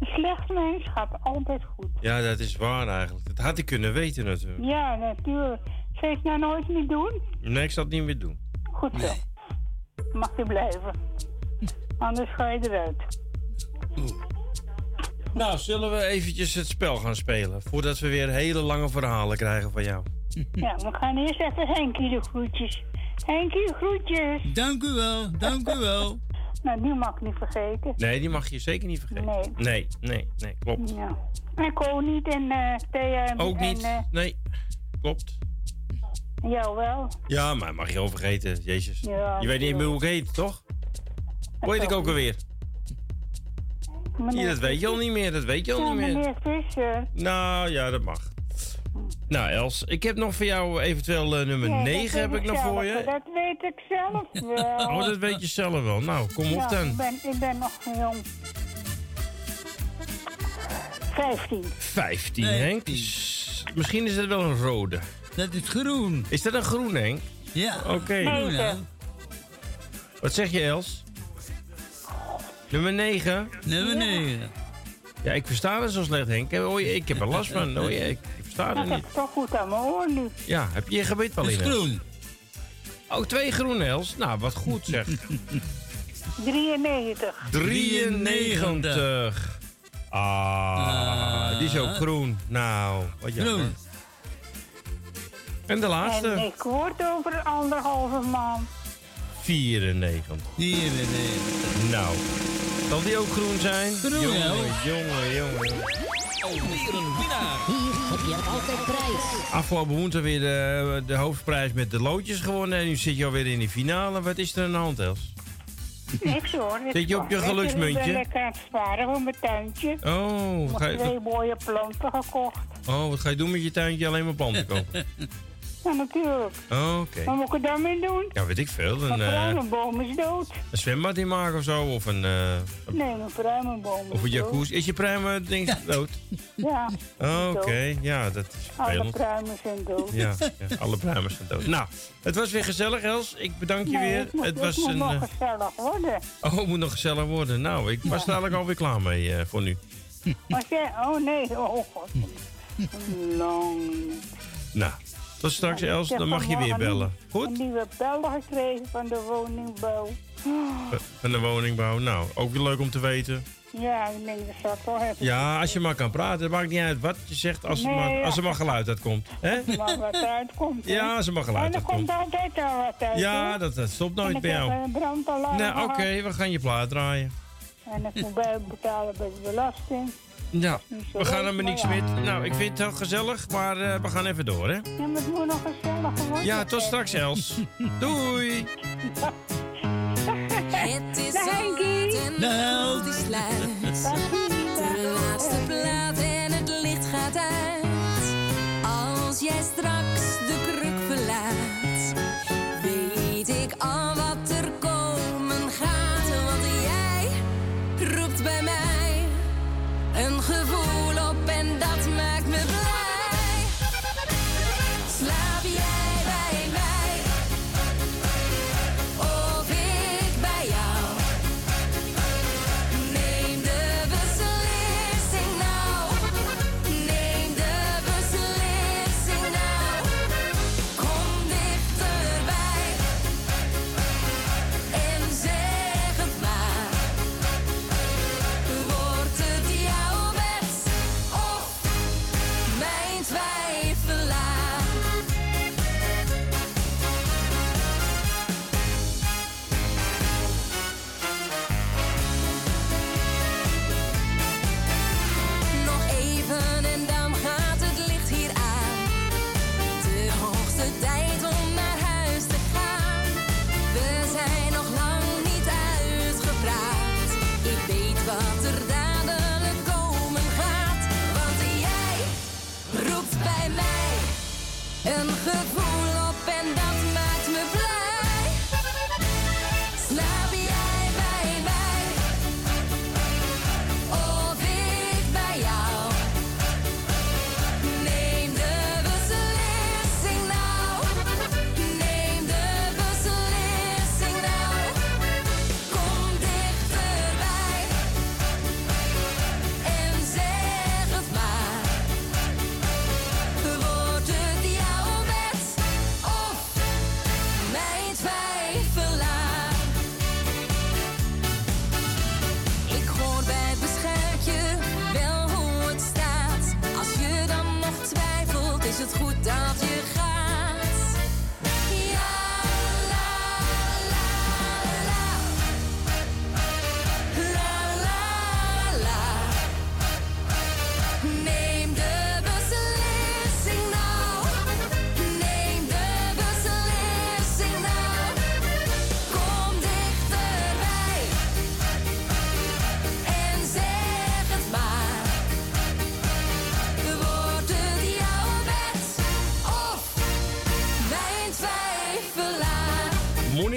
Een slecht mens gaat altijd goed. Ja, dat is waar eigenlijk. Dat had ik kunnen weten natuurlijk. Ja, natuurlijk. Zou je het nou nooit meer doen? Nee, ik zal het niet meer doen. Goed zo. Mag je blijven. Anders ga je eruit. Nou, zullen we eventjes het spel gaan spelen? Voordat we weer hele lange verhalen krijgen van jou. Ja, we gaan eerst even Henkie de groetjes. Henkie, groetjes. Dank u wel, dank u wel. Nou, die mag ik niet vergeten. Nee, die mag je zeker niet vergeten. Nee. Nee, nee, nee, klopt. Ja. En Ko niet en Thea en, Ook en niet. eh, Nee, klopt. jou wel. Ja, maar mag je wel vergeten, jezus. Ja, je weet niet meer hoe ik heet, toch? Hoe heet ik ook alweer? Ja, dat weet je al niet meer, dat weet je al Ja, niet meer. meneer. Nou, ja, dat mag. Nou, Els, ik heb nog voor jou eventueel eh, nummer Nee, dat 9 heb ik nog zelf, voor je. Dat weet ik zelf [LAUGHS] wel. Oh, dat weet je zelf wel. Nou, kom op dan. Ik ben, ik ben nog jong. 15. 15, Henk. Dus misschien is het wel een rode. Dat is groen. Is dat een groen, Henk? Ja. Oké. Negen. Wat zeg je, Els? Nummer 9? Nummer 9. Ja, ik versta het zo slecht, Henk. Oh, je- ik heb er last van. Oh, je- ik het heb niet. toch goed aan mijn oor nu. Ja, heb je je gebit wel in? groen. Oh, twee groene, Els. Nou, wat goed zeg. [LAUGHS] 93. 93. Ah, die is ook groen. Nou, wat jammer. Groen. En de laatste? En ik word over anderhalve maand. 94. 94. Nou, zal die ook groen zijn? Groen, jongen, ja. jongen, jongen. Alweer een winnaar. Hier heb je altijd prijs. Afgelopen woensdag weer de, de hoofdprijs met de loodjes gewonnen. En nu zit je alweer in die finale. Wat is er aan de hand, Els? Niks hoor. niks Zit je op je geluksmuntje? Ik ben lekker aan het sparen voor mijn tuintje. Oh, Ik wat heb ga, twee je, mooie planten gekocht. oh, wat ga je doen met je tuintje? Alleen maar planten kopen? [LAUGHS] Ja, natuurlijk. Oh, Oké. Wat moet ik er dan mee doen? Ja, weet ik veel. Een, eh, pruimenboom is dood. een zwembad in maken of zo? Of een, eh, een- Nee, mijn pruimenboom of een jacuzzi? Is je pruimen ding dood? Ja. Oh, Oké, ja, dat is Alle pruimen zijn dood. Ja, ja, alle pruimen zijn dood. Nou, het was weer gezellig, Els. Ik bedank je Nee, weer. Het moet, het was moet een. nog eh, gezellig worden. Oh, het moet nog gezellig worden. Nou, ik was eigenlijk alweer klaar mee eh, voor nu. Jij, oh nee, oh god. [LAUGHS] Lang. Nou, tot straks, Els. Dan mag je weer bellen. Een, Goed? een nieuwe bel gekregen van de woningbouw. Van de woningbouw. Nou, ook weer leuk om te weten. Ja, ik denk dat ik wel hebben. Ja, als je maar kan praten. Het maakt niet uit wat je zegt als, er, maar, ja. als er maar geluid uitkomt. Hè? Maar wat eruit komt. hè? Ja, als er maar [LAUGHS] En geluid er komt uitkomt. altijd al wat uit. Ja, hoor. dat, dat stopt En nooit bij jou. een brandalarm Nou, gehad. oké, we gaan je plaat draaien. En ik moet bij betalen bij de belasting. Ja, we gaan naar ja. met. Nou, ik vind het wel gezellig, maar eh, we gaan even door, hè? Ja, maar het moet nog gezellig worden. Ja, tot straks, Els. [LAUGHS] Doei! Het is zo laat en de held die sluit. De laatste plaat en het licht gaat uit. Als jij straks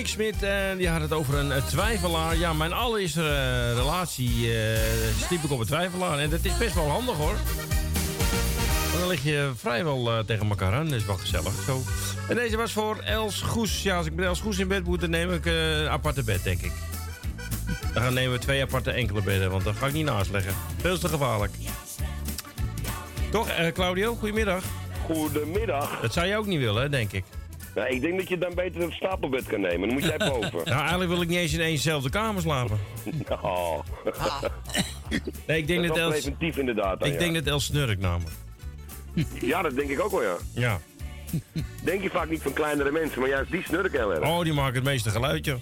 Monique Smit, eh, die had het over een eh, twijfelaar. Ja, mijn allereerste eh, relatie sliep ik op een twijfelaar. En dat is best wel handig hoor. Want dan lig je vrijwel tegen elkaar aan. Dat is wel gezellig. Zo. En deze was voor Els Goes. Ja, als ik met Els Goes in bed moet, dan neem ik een aparte bed, denk ik. Dan gaan nemen we twee aparte enkele bedden, want dan ga ik niet naast leggen. Veel te gevaarlijk. Toch, Claudio? Goedemiddag. Goedemiddag. Dat zou je ook niet willen, denk ik. Nou, ik denk dat je dan beter een stapelbed kan nemen. Dan moet jij boven. [LAUGHS] Nou, eigenlijk wil ik niet eens in éénzelfde kamer slapen. [LAUGHS] Oh. [LAUGHS] Nee, ik denk dat dat, Els... preventief inderdaad. dan, Ik ja. denk dat Els snurkt namelijk. Ja, dat denk ik ook wel, ja. Ja. Denk je vaak niet van kleinere mensen, maar juist die snurken heel erg. Oh, die maken het meeste geluidje.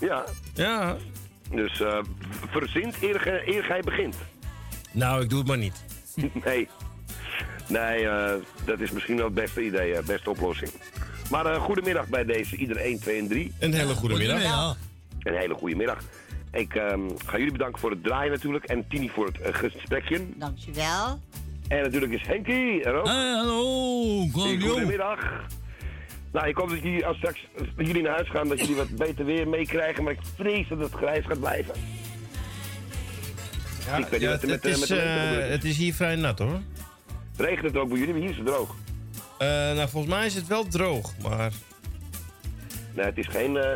Ja. Ja. Dus eh verzint eer, ge- eer gij begint. Nou, ik doe het maar niet. nee. Nee, eh, dat is misschien wel het beste idee, eh, beste oplossing. Maar eh goedemiddag bij deze, ieder 1, 2 en 3. Een hele goede middag. Een hele goede middag. Ik ehm, ga jullie bedanken voor het draaien natuurlijk. En Tini voor het eh, gesprekje. Dankjewel. En natuurlijk is Henkie er ook. hallo. Goedemiddag. Nou, ik hoop dat jullie als straks als jullie naar huis gaan, dat jullie wat beter weer meekrijgen. Maar ik vrees dat het grijs gaat blijven. Ja, ik weet niet ja, wat het, met, is, met het is hier vrij nat hoor. Regent het ook bij jullie, maar hier is het droog. Eh, nou, volgens mij is het wel droog, maar... Nee, het is geen, eh,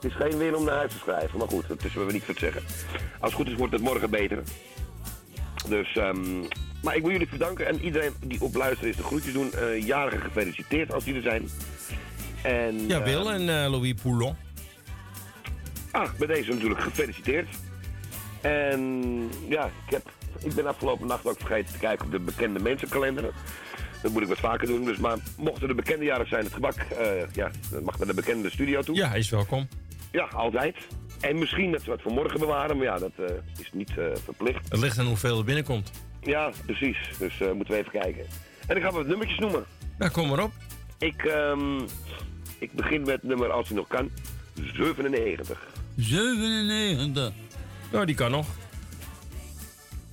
het is geen weer om naar huis te schrijven. Maar goed, dat is we niet voor te zeggen. Als het goed is, wordt het morgen beter. Dus, ehm, maar ik wil jullie bedanken. En iedereen die op luisteren is de groetjes doen. Eh jarigen gefeliciteerd als die er zijn. En, Ja, Wil en Louis Poulon. Ah, bij deze natuurlijk gefeliciteerd. En ja, ik, heb, ik ben afgelopen nacht ook vergeten te kijken op de bekende mensenkalender. Dat moet ik wat vaker doen. Dus, maar mochten er bekende jarig zijn, het gebak, eh, ja, dat mag naar de bekende studio toe. Ja, hij is welkom. Ja, altijd. En misschien dat ze wat voor morgen bewaren, maar ja, dat eh, is niet eh, verplicht. Het ligt aan hoeveel er binnenkomt. Ja, precies. Dus eh, moeten we even kijken. En ik ga wat nummertjes noemen. Nou, kom maar op. Ik, ehm, ik begin met nummer, als hij nog kan, 97. 97. Nou, die kan nog.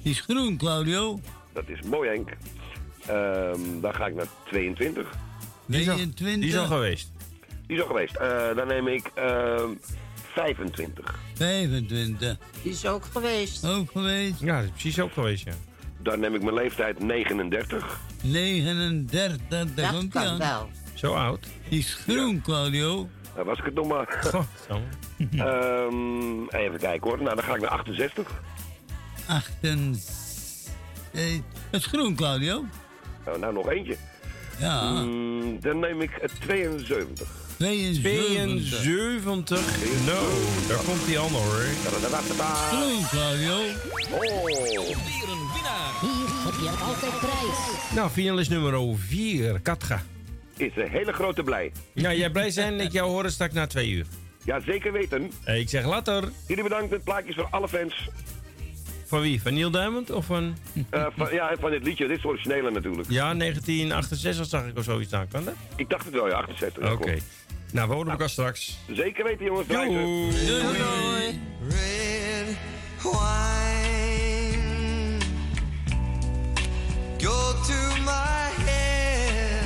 Die is groen, Claudio. Dat is mooi, Henk. Ehm, dan ga ik naar 22. Die is al- 22. Die is al geweest. Die is al geweest. Eh, dan neem ik ehm 25. 25. Die is ook geweest. Ook geweest. Ja, dat is precies ook geweest, ja. Dan neem ik mijn leeftijd 39. 39. Daar Dat komt kan aan. wel. Zo oud. Die is groen, Claudio. Daar was ik het nog maar. [LAUGHS] Goh, zo. Ehm, even kijken hoor. Nou, dan ga ik naar 68. 8. Eh, het is groen, Claudio. Nou, nou nog eentje. Ja. Mm, dan neem ik het 72. 72. 72. Nou, daar komt die ander hoor. Groen, Claudio. Oh. Hier heb je altijd prijs. Nou, finalist nummer 4, Katga. Is een hele grote blij. Nou, jij blij zijn dat ik jou horen straks na twee uur. Ja, zeker weten. Eh, Ik zeg later. Jullie bedankt met plaatjes voor alle fans. Van wie? Van Neil Diamond of van... Uh, van ja, van dit liedje. Dit is het originele natuurlijk. Ja, 1968 zag ik of zoiets aan. Kan dat? Ik dacht het wel, ja. 68. Oké. Okay. Nou, we horen elkaar straks. Zeker weten, jongens. Doei. Doei. Go to my head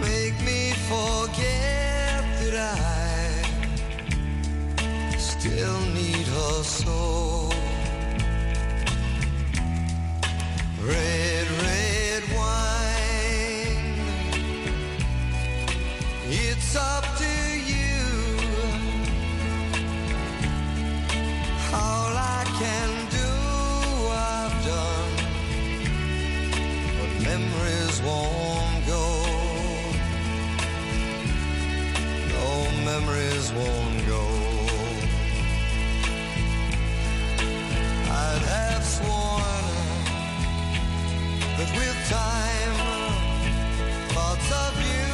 Make me forget that I still need her so. Red, red wine, it's up to you all I can do. I've done, but memories won't go. No memories won't. I'd have sworn that with time thoughts of you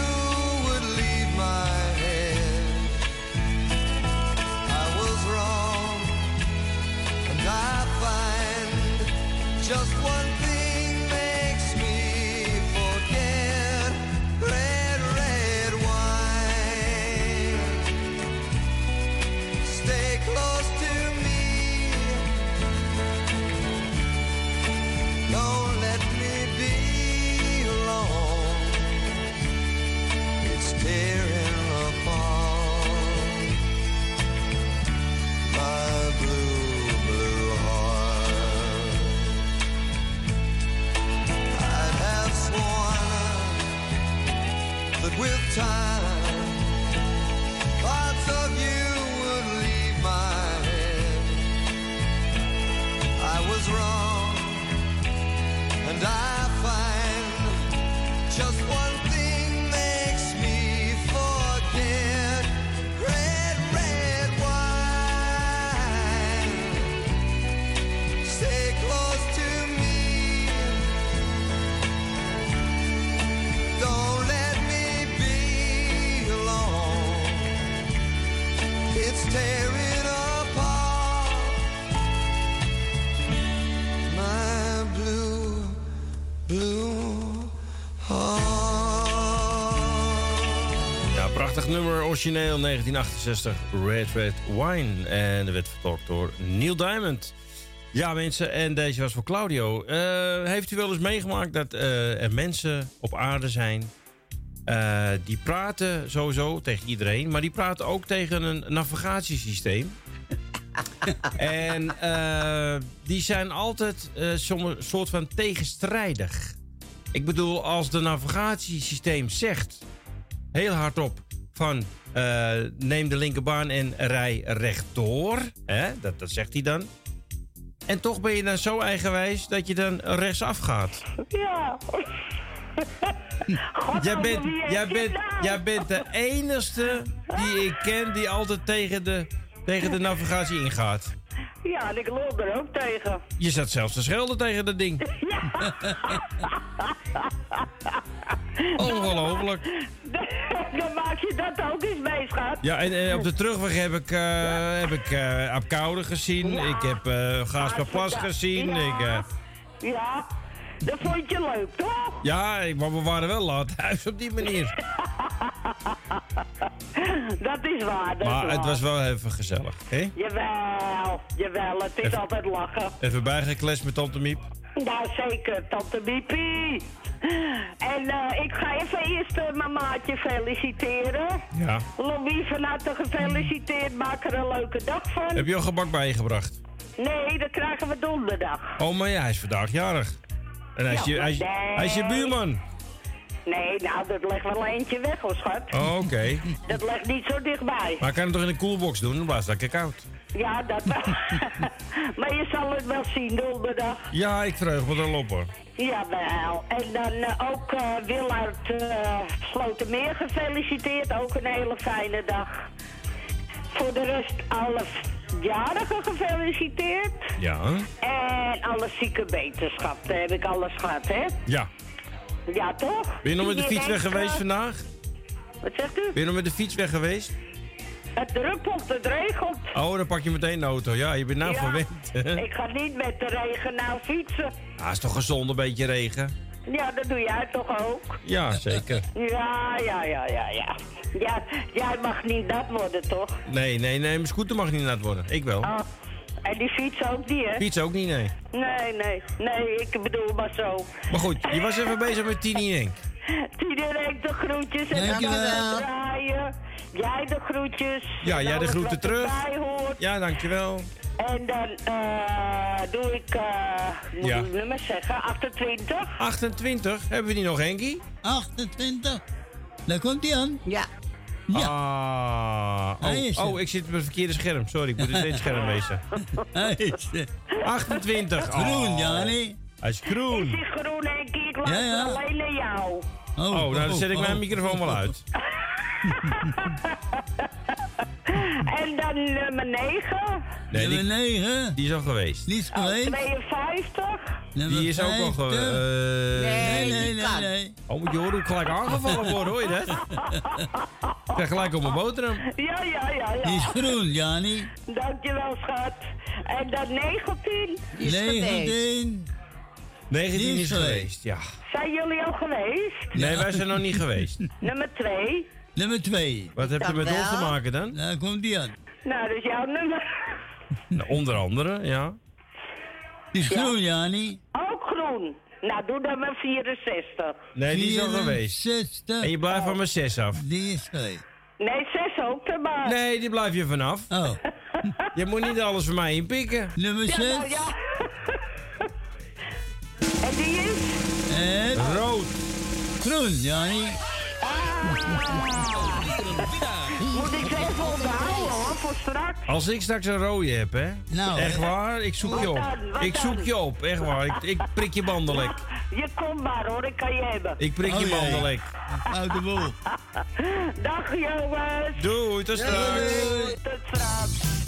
would leave my head. I was wrong, and I find just nummer, origineel 1968, Red Red Wine. En dat werd vertolkt door Neil Diamond. Ja, mensen, en deze was voor Claudio. Eh, heeft u wel eens meegemaakt dat eh, er mensen op aarde zijn... eh, die praten sowieso tegen iedereen, maar die praten ook tegen een navigatiesysteem. [LAUGHS] en die zijn altijd eh, soms een soort van tegenstrijdig. Ik bedoel, als de navigatiesysteem zegt heel hardop van eh, neem de linkerbaan en rij rechtdoor. Hè? Dat, dat zegt hij dan. En toch ben je dan zo eigenwijs dat je dan rechtsaf gaat. Ja. [LAUGHS] Jij bent, wie heeft jij, bent, jij bent de enige die ik ken die altijd tegen de, tegen de navigatie ingaat. Ja, en ik loop er ook tegen. Je zat zelfs te schelden tegen dat ding. [LAUGHS] Ongelooflijk. [LAUGHS] [LAUGHS] Dan maak je dat ook eens mee, schat. Ja, en, eh, op de terugweg heb ik, eh heb ik Apkoude gezien. Ik heb Gaaspaplas gezien. Ja. Ik, eh, Ja, dat vond je leuk, toch? ja, maar we waren wel laat thuis op die manier. [LAUGHS] Dat is waar, dat Maar is het waar. was wel even gezellig. Hè? Jawel, jawel, het is Even- altijd lachen. Even bijgekletst met Tante Miep. Nou, zeker, tante Biepie. En eh, ik ga even eerst eh, mijn maatje feliciteren. Ja. Louis van harte gefeliciteerd, maak er een leuke dag van. Heb je al gebak bijgebracht? Nee, dat krijgen we donderdag. Oh, maar ja, hij is vandaag jarig. En hij is je, hij is, hij is je buurman. Nee, nou, dat legt wel eentje weg, hoor, schat. Oh, oké. [LAUGHS] Dat ligt niet zo dichtbij. Maar kan het toch in een koelbox doen? Dan blijft het lekker koud. Ja, dat wel. [LAUGHS] maar je zal het wel zien donderdag. Ja, ik verheug me erop hoor. Jawel. En dan eh, ook Willard eh Slotermeer gefeliciteerd. Ook een hele fijne dag. Voor de rest alle jarigen gefeliciteerd. Ja. En alle zieke wetenschap. Daar heb ik alles gehad, hè? Ja. Ja, toch? Ben je nog met de fiets weg geweest vandaag? Wat zegt u? Ben je nog met de fiets weg geweest? Het druppelt, het regelt. Oh, dan pak je meteen de auto. Ja, je bent nou Ja, verwend. [LAUGHS] ik ga niet met de regen nou fietsen. Ah, is toch gezond een beetje regen? Ja, dat doe jij toch ook? Ja, zeker. Ja, ja, ja, ja, ja. Ja, jij mag niet dat worden, toch? Nee, nee, nee, mijn scooter mag niet nat worden. Ik wel. Oh, en die fiets ook niet, hè? Fiets ook niet, nee. Nee, nee, nee, ik bedoel maar zo. Maar goed, je was even bezig met Tini Henk. Iedereen de groetjes en dan Dankjewel. draaien. Jij de groetjes. Ja, jij de groeten terug. Ja, dankjewel. En dan eh doe ik, eh moet Ja. ik nummer zeggen, 28. 28, hebben we die nog, Henkie? 28. Daar komt hij aan. Ja. Ja. Ah, oh, oh, ik zit op het verkeerde scherm. Sorry, ik moet in dit scherm wezen. [LAUGHS] Hij is er. 28. Groen, Oh. Jani. Hij is groen. Is groen, Henkie? Ik luister Ja, ja. alleen naar jou. Oh, Oh, nou dan zet ik oh, mijn oh. microfoon wel uit. [LAUGHS] En dan nummer 9. Nee, die, Nummer 9. die is al geweest. Die is Oh, geweest. 52. Nummer Die is ook al 50. geweest. Nee, nee, nee, kan. nee. Oh, moet je horen hoe ik gelijk aangevallen word, hoor je dat? Ik krijg gelijk op mijn boterham. Ja, ja, ja, Die is ja. groen, Jani. Dankjewel, schat. En dan 19. Die is geweest. 19. 19 Die is geweest, ja. Zijn jullie al geweest? Nee, wij zijn nog niet geweest. Nummer twee. Nummer twee. Wat heeft er met ons te maken dan? Daar komt die aan. Nou, dat is jouw nummer. Nou, onder andere, ja. Die is groen, Jani. Ook groen. Nou, doe dan maar 64. Nee, die is al geweest. 64. En je blijft van mijn 6 af. Die is geweest. Nee, 6 ook erbij. Nee, die blijf je vanaf. Oh. [LAUGHS] Je moet niet alles voor mij inpikken. Nummer Ja, 6. nou ja. En die is? En Rood. groen, Jani. Moet ik ze even onthouden hoor, voor straks. Als ik straks een rode heb, hè? Nou, echt hè? waar, ik zoek je op. Ik zoek dan? je op, echt waar. Ik, ik prik je bandelek. Je komt maar hoor, ik kan je hebben. Ik prik je Oh, jee. bandelek. Uit de boel. [LAUGHS] Dag jongens. Doei, tot straks. Tot straks.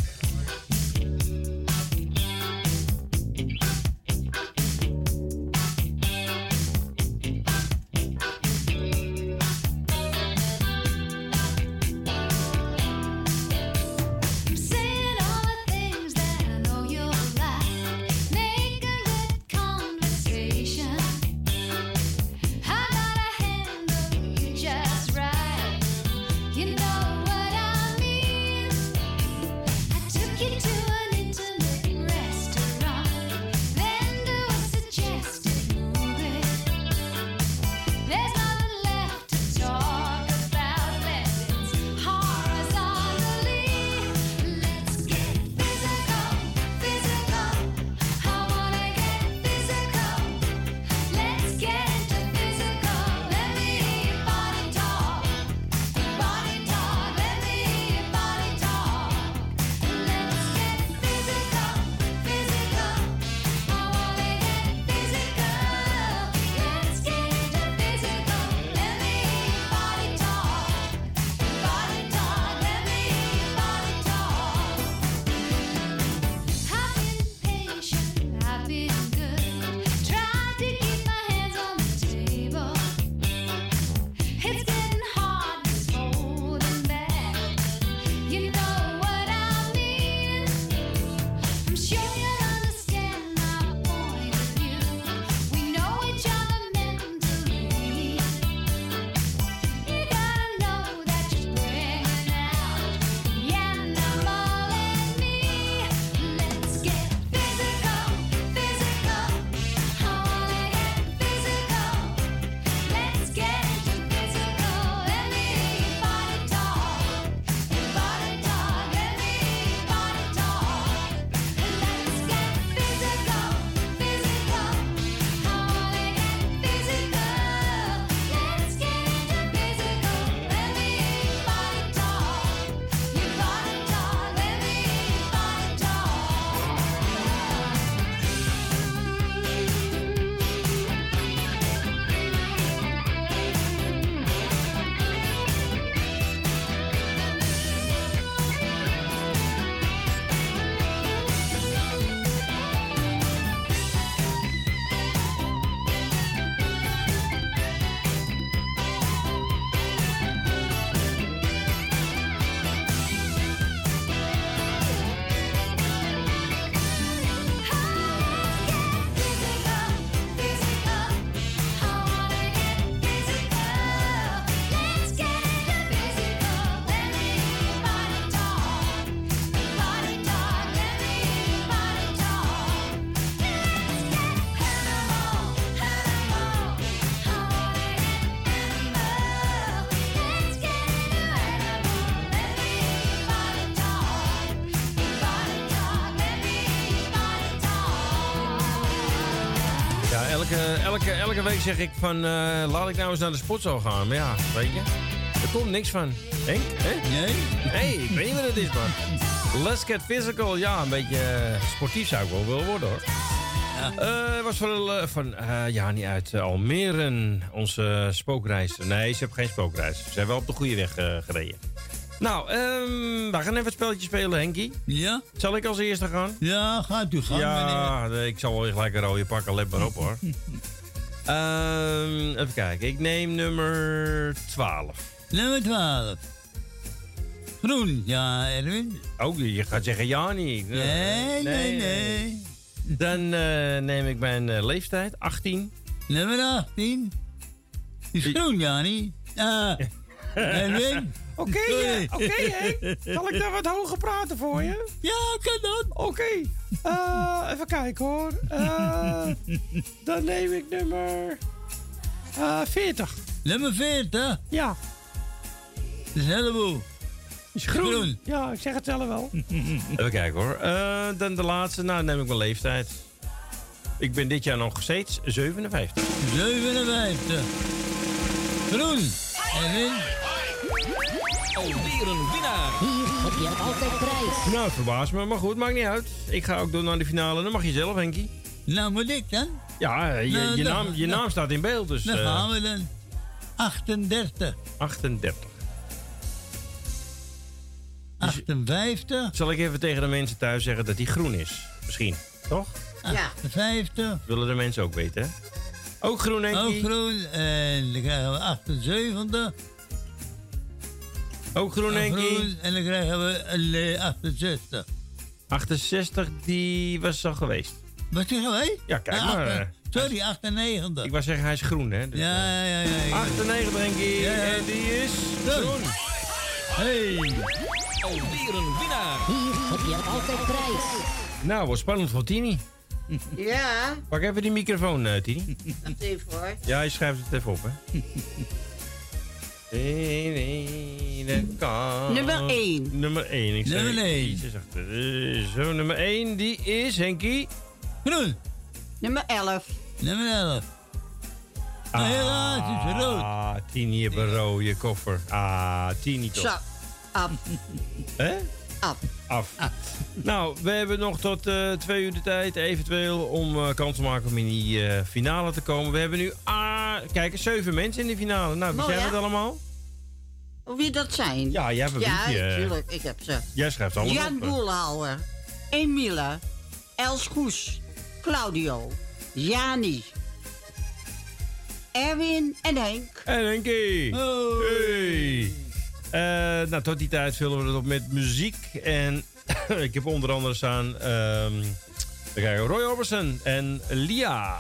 Ja, elke, elke, week zeg ik van, eh, laat ik nou eens naar de sportschool gaan. Maar ja, weet je, er komt niks van. Henk? Hè? Nee. Nee, ik weet niet wat het is, man. Let's get physical. Ja, een beetje eh, sportief zou ik wel willen worden, hoor. Eh, was van, van ja, niet uit Almere, onze spookreis. Nee, ze hebben geen spookreis. Ze zijn wel op de goede weg gereden. Nou, ehm, we gaan even het spelletje spelen, Henkie. Ja? Zal ik als eerste gaan? Ja, gaat u gaan, Ja, ik zal wel gelijk een rode pakken. Let maar op, hoor. [LAUGHS] Ehm, even kijken. Ik neem nummer 12. Nummer 12. Groen, ja, Erwin. Oh, je gaat zeggen ja niet. Nee, nee, nee. Dan eh, neem ik mijn eh, leeftijd, 18. Nummer 18. Is groen, Jani. Ah. [LAUGHS] Edwin. Oké, ja, oké, Henk. Zal ik daar wat hoger praten voor je? Ja, kan dat. Oké. Eh, even kijken hoor. Eh, dan neem ik nummer eh 40. Nummer 40? Ja. Dat is een heleboel. Is groen. Ja, ik zeg het zelf wel. [LAUGHS] Even kijken hoor. Eh, dan de laatste, nou dan neem ik mijn leeftijd. Ik ben dit jaar nog steeds 57. 57. Groen. Edwin. Alweer een winnaar. Hier heb je altijd prijs. Nou, het verbaast me, maar goed, maakt niet uit. Ik ga ook door naar de finale, dan mag je zelf, Henkie. Nou, moet ik dan? Ja, je, Nou, je, dan- naam, je dan- naam staat in beeld, dus... Dan eh, gaan we dan. 38. 38. 58. Zal ik even tegen de mensen thuis zeggen dat die groen is? Misschien, toch? Ja. 50. Willen de mensen ook weten, hè? Ook groen, Henkie. Ook groen. En dan krijgen we 78. Ook groen, Henkie. Groen. En dan krijgen we een, eh, 68. 68, die was al geweest. Was die geweest? Ja, kijk maar. acht- eh, Sorry, 98. Ik wou zeggen, hij is groen, hè? Dus, Ja, ja, ja. ja. 98, Henkie. Ja, ja. En die is Groen. Hey. Alweer een winnaar. Hier heb je altijd prijs. Nou, wat spannend voor Tini. Ja, Pak even die microfoon, eh, Tini. dat even hoor. Ja, je schrijft het even op, hè? Nummer één. Nummer 1. Ik Nummer zei één. ietsjes achter. Eh, Zo, nummer 1, die is Henkie. Groen. Nummer 11. Nummer 11. Ah, helaas, het is rood. Ah, Tini rode koffer. Ah, Tini toch. Zo, af. Af. Af. Nou, we hebben nog tot eh, twee uur de tijd, eventueel, om eh, kans te maken om in die eh, finale te komen. We hebben nu, ah, kijk zeven mensen in de finale. Nou, wie zijn het allemaal? Wie dat zijn? Ja, jij hebt een Ja, natuurlijk. Ik heb ze. Jij schrijft alles Jan. Boelhouwer. Emile. Els Goes. Claudio. Jani. Erwin en Henk. En Henkie. Hey. Eh, nou, tot die tijd vullen we het op met muziek. En [COUGHS] ik heb onder andere staan... ehm Roy Orbison en Lia.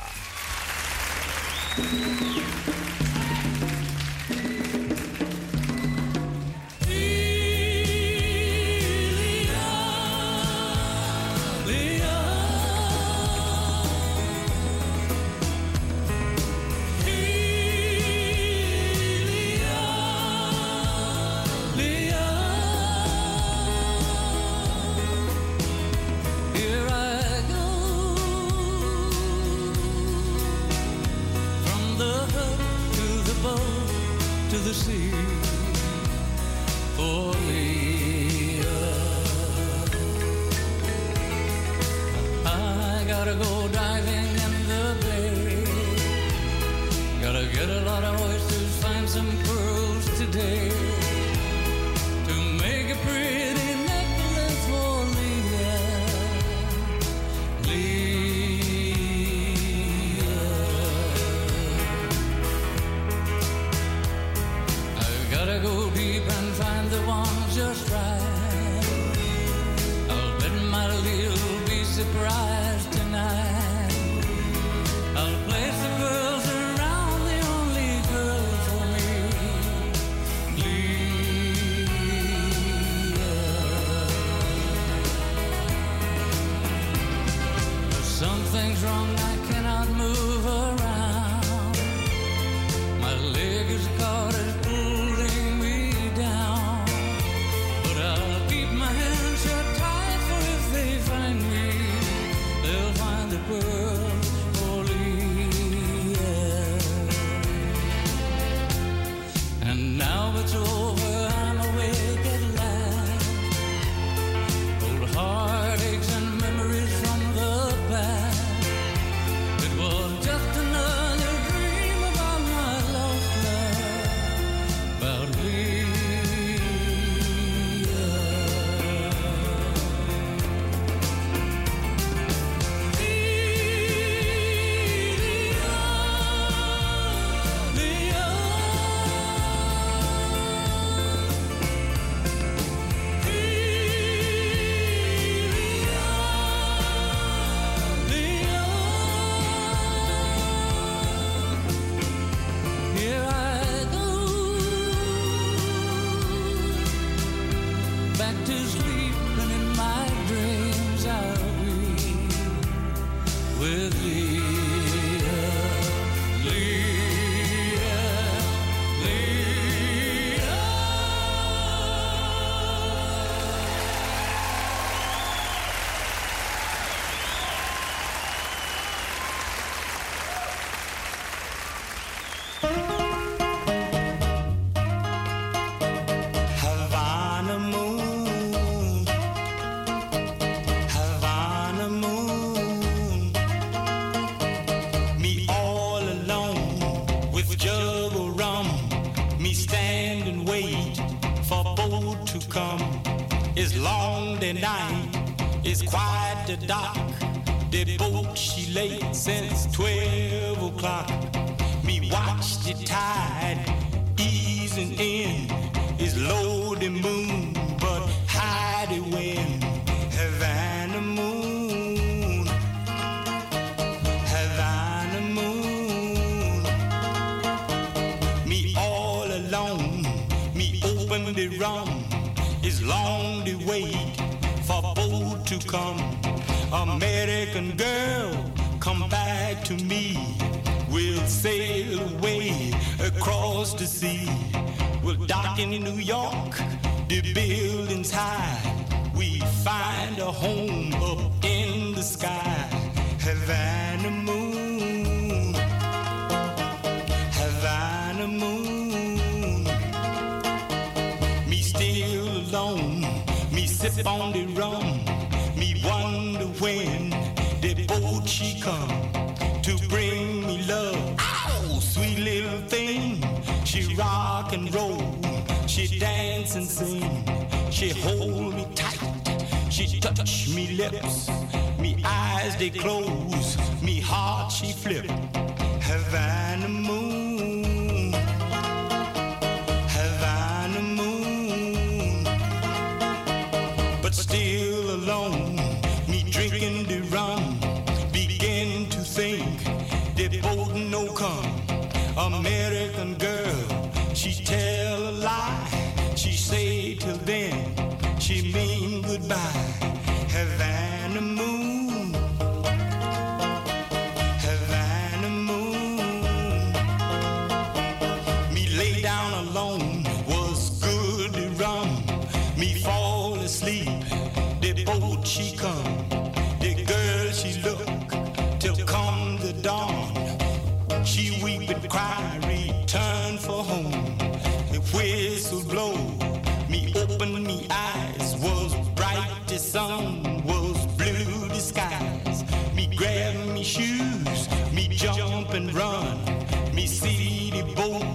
dancing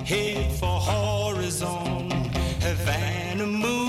head for horizon. Havana moon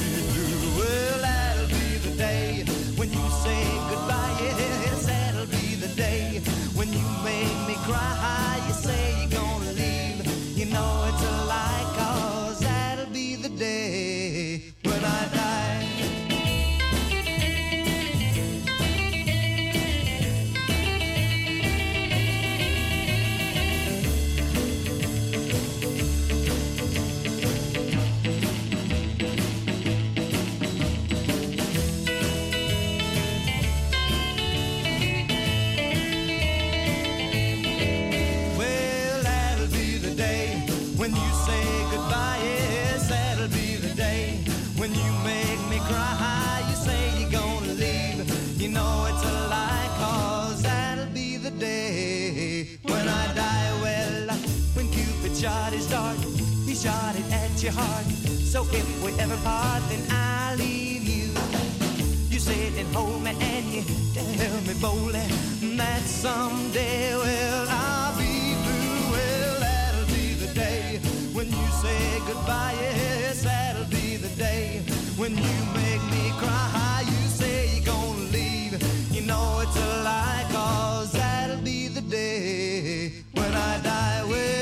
Make me cry. your heart. So if we ever part, then I leave you. You sit and hold me and you tell me boldly that someday, well, I'll be through. Well, that'll be the day when you say goodbye. Yes, that'll be the day when you make me cry. You say you're gonna leave. You know it's a lie, cause that'll be the day when I die. Well,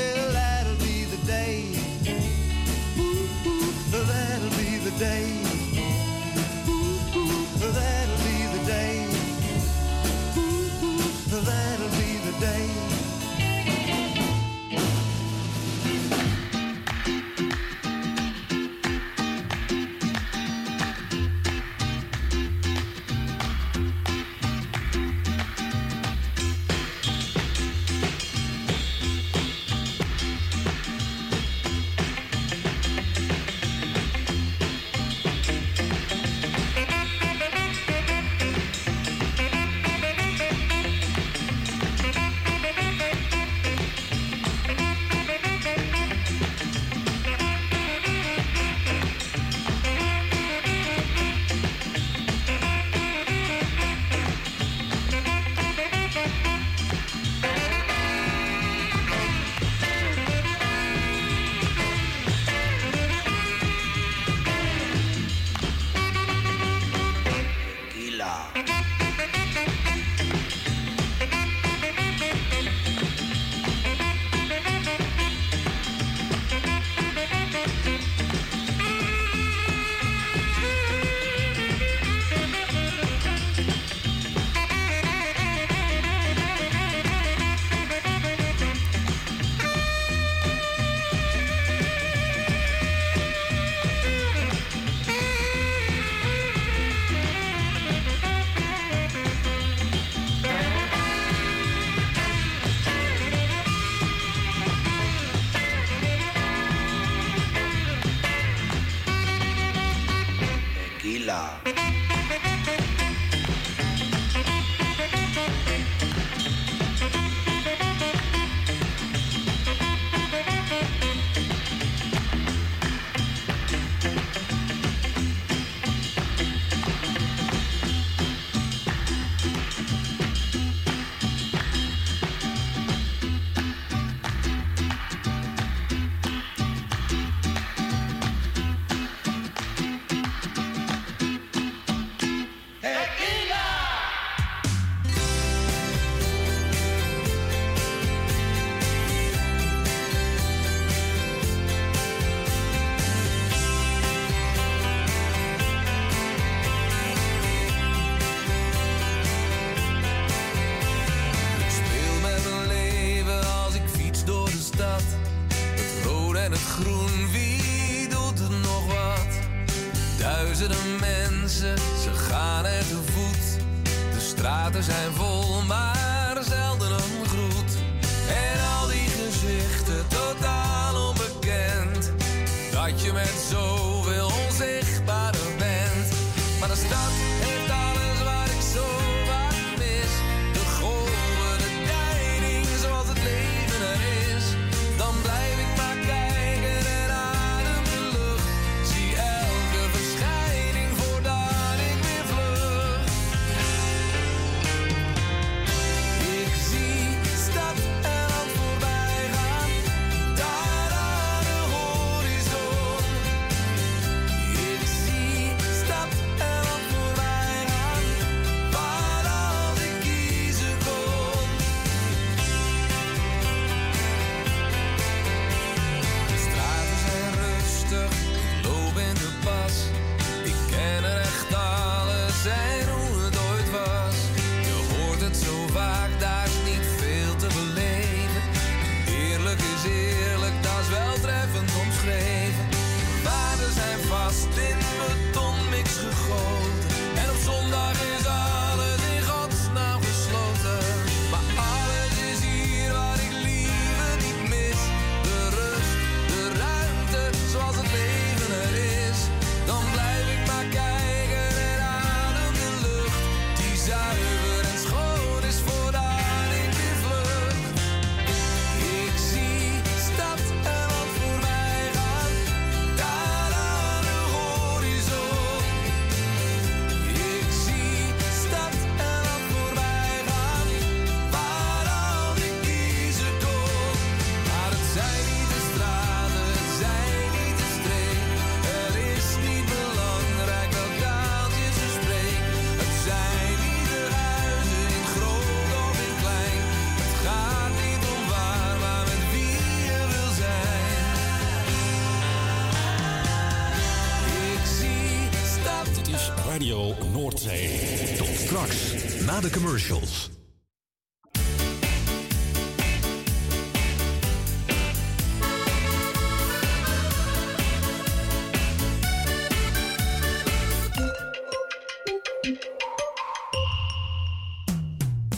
de commercials.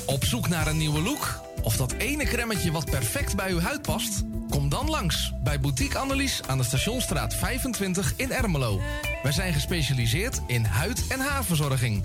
Op zoek naar een nieuwe look? Of dat ene kremmetje wat perfect bij uw huid past? Kom dan langs bij Boutique Annelies aan de Stationstraat 25 in Ermelo. Wij zijn gespecialiseerd in huid- en haarverzorging.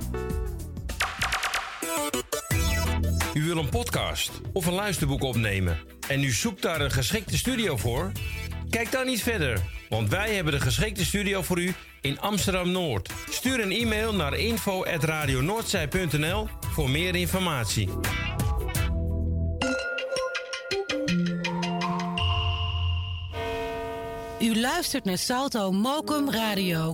U wil een podcast of een luisterboek opnemen en u zoekt daar een geschikte studio voor? Kijk dan niet verder, want wij hebben de geschikte studio voor u in Amsterdam Noord. Stuur een e-mail naar info@radionoordzij.nl voor meer informatie. U luistert naar Salto Mokum Radio.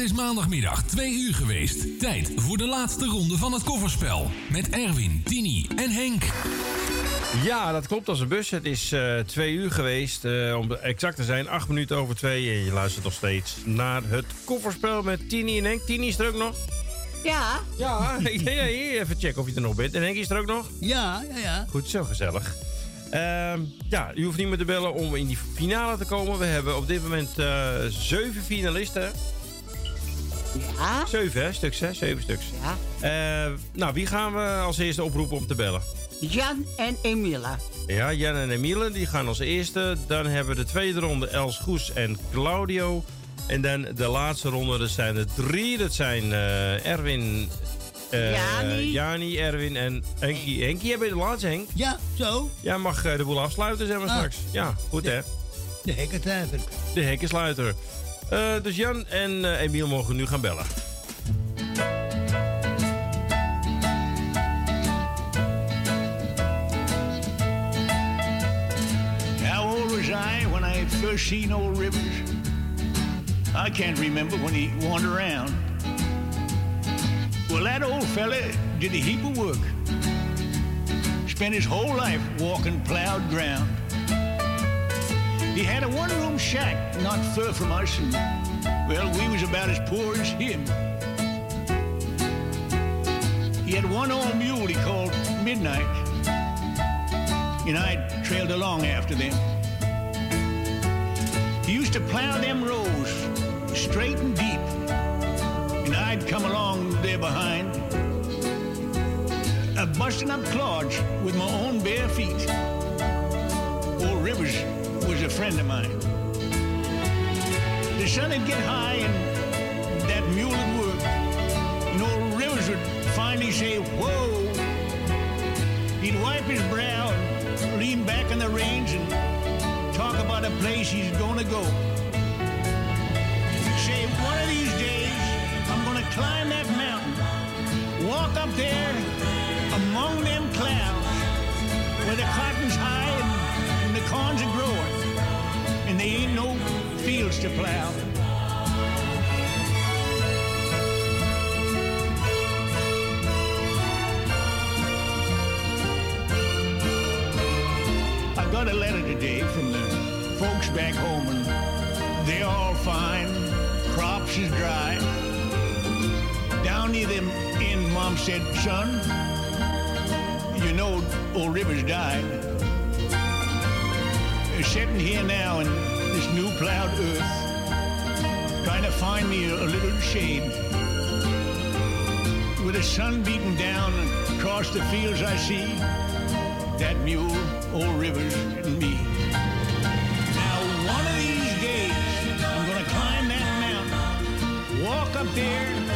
Het is maandagmiddag 2 uur geweest. Tijd voor de laatste ronde van het kofferspel. Met Erwin, Tini en Henk. Ja, dat klopt als een bus. Het is eh, twee uur geweest. eh, om exact te zijn, acht minuten over twee. En je luistert nog steeds naar het kofferspel met Tini en Henk. Tini is er ook nog? Ja. Ja, [LAUGHS] ja, ja, hier, even checken of je er nog bent. En Henk is er ook nog? Ja, ja, ja. Goed, zo gezellig. Ehm, ja, u hoeft niet meer te bellen om in die finale te komen. We hebben op dit moment eh, zeven finalisten. Ja. Zeven, hè? Stuks, hè? Zeven stuks. Ja. nou, wie gaan we als eerste oproepen om te bellen? Jan en Emila. Ja, Jan en Emiele, die gaan als eerste. Dan hebben we de tweede ronde Els Goes en Claudio. En dan de laatste ronde, dat zijn er drie. Dat zijn eh, Erwin, eh, Jani. Jani, Erwin en Henkie. Henkie, jij bent de laatste, Henk? Ja, zo. Jij mag eh, de boel afsluiten, zeg maar Ah. straks. Ja, goed hè? De hekkensluiter. De hekkensluiter. Eh, dus Jan en eh, Emiel mogen nu gaan bellen. How old was I when I first seen old Rivers? I can't remember when he wandered around. Well, that old fella did a heap of work. Spent his whole life walking plowed ground. He had a one-room shack not far from us, and well, we was about as poor as him. He had one old mule he called Midnight, and I trailed along after them. He used to plow them rows straight and deep, and I'd come along there behind, a busting up clods with my own bare feet. Old Rivers was a friend of mine. The sun would get high and that mule would work, and old Rivers would finally say, "Whoa!" He'd wipe his brow and lean back on the reins and talk about a place he's gonna go. Say, one of these days, I'm gonna climb that mountain, walk up there among them clouds where the cotton's high and, and the corns are growing, they ain't no fields to plow. I got a letter today from the folks back home, and they're all fine. Crops is dry. Down near them in, Mom said, son, you know old Rivers died. They're sitting here now in this new plowed earth, trying to find me a, a little shade. With the sun beating down across the fields I see, that mule, old Rivers, and me. Now, one of these days, I'm gonna climb that mountain, walk up there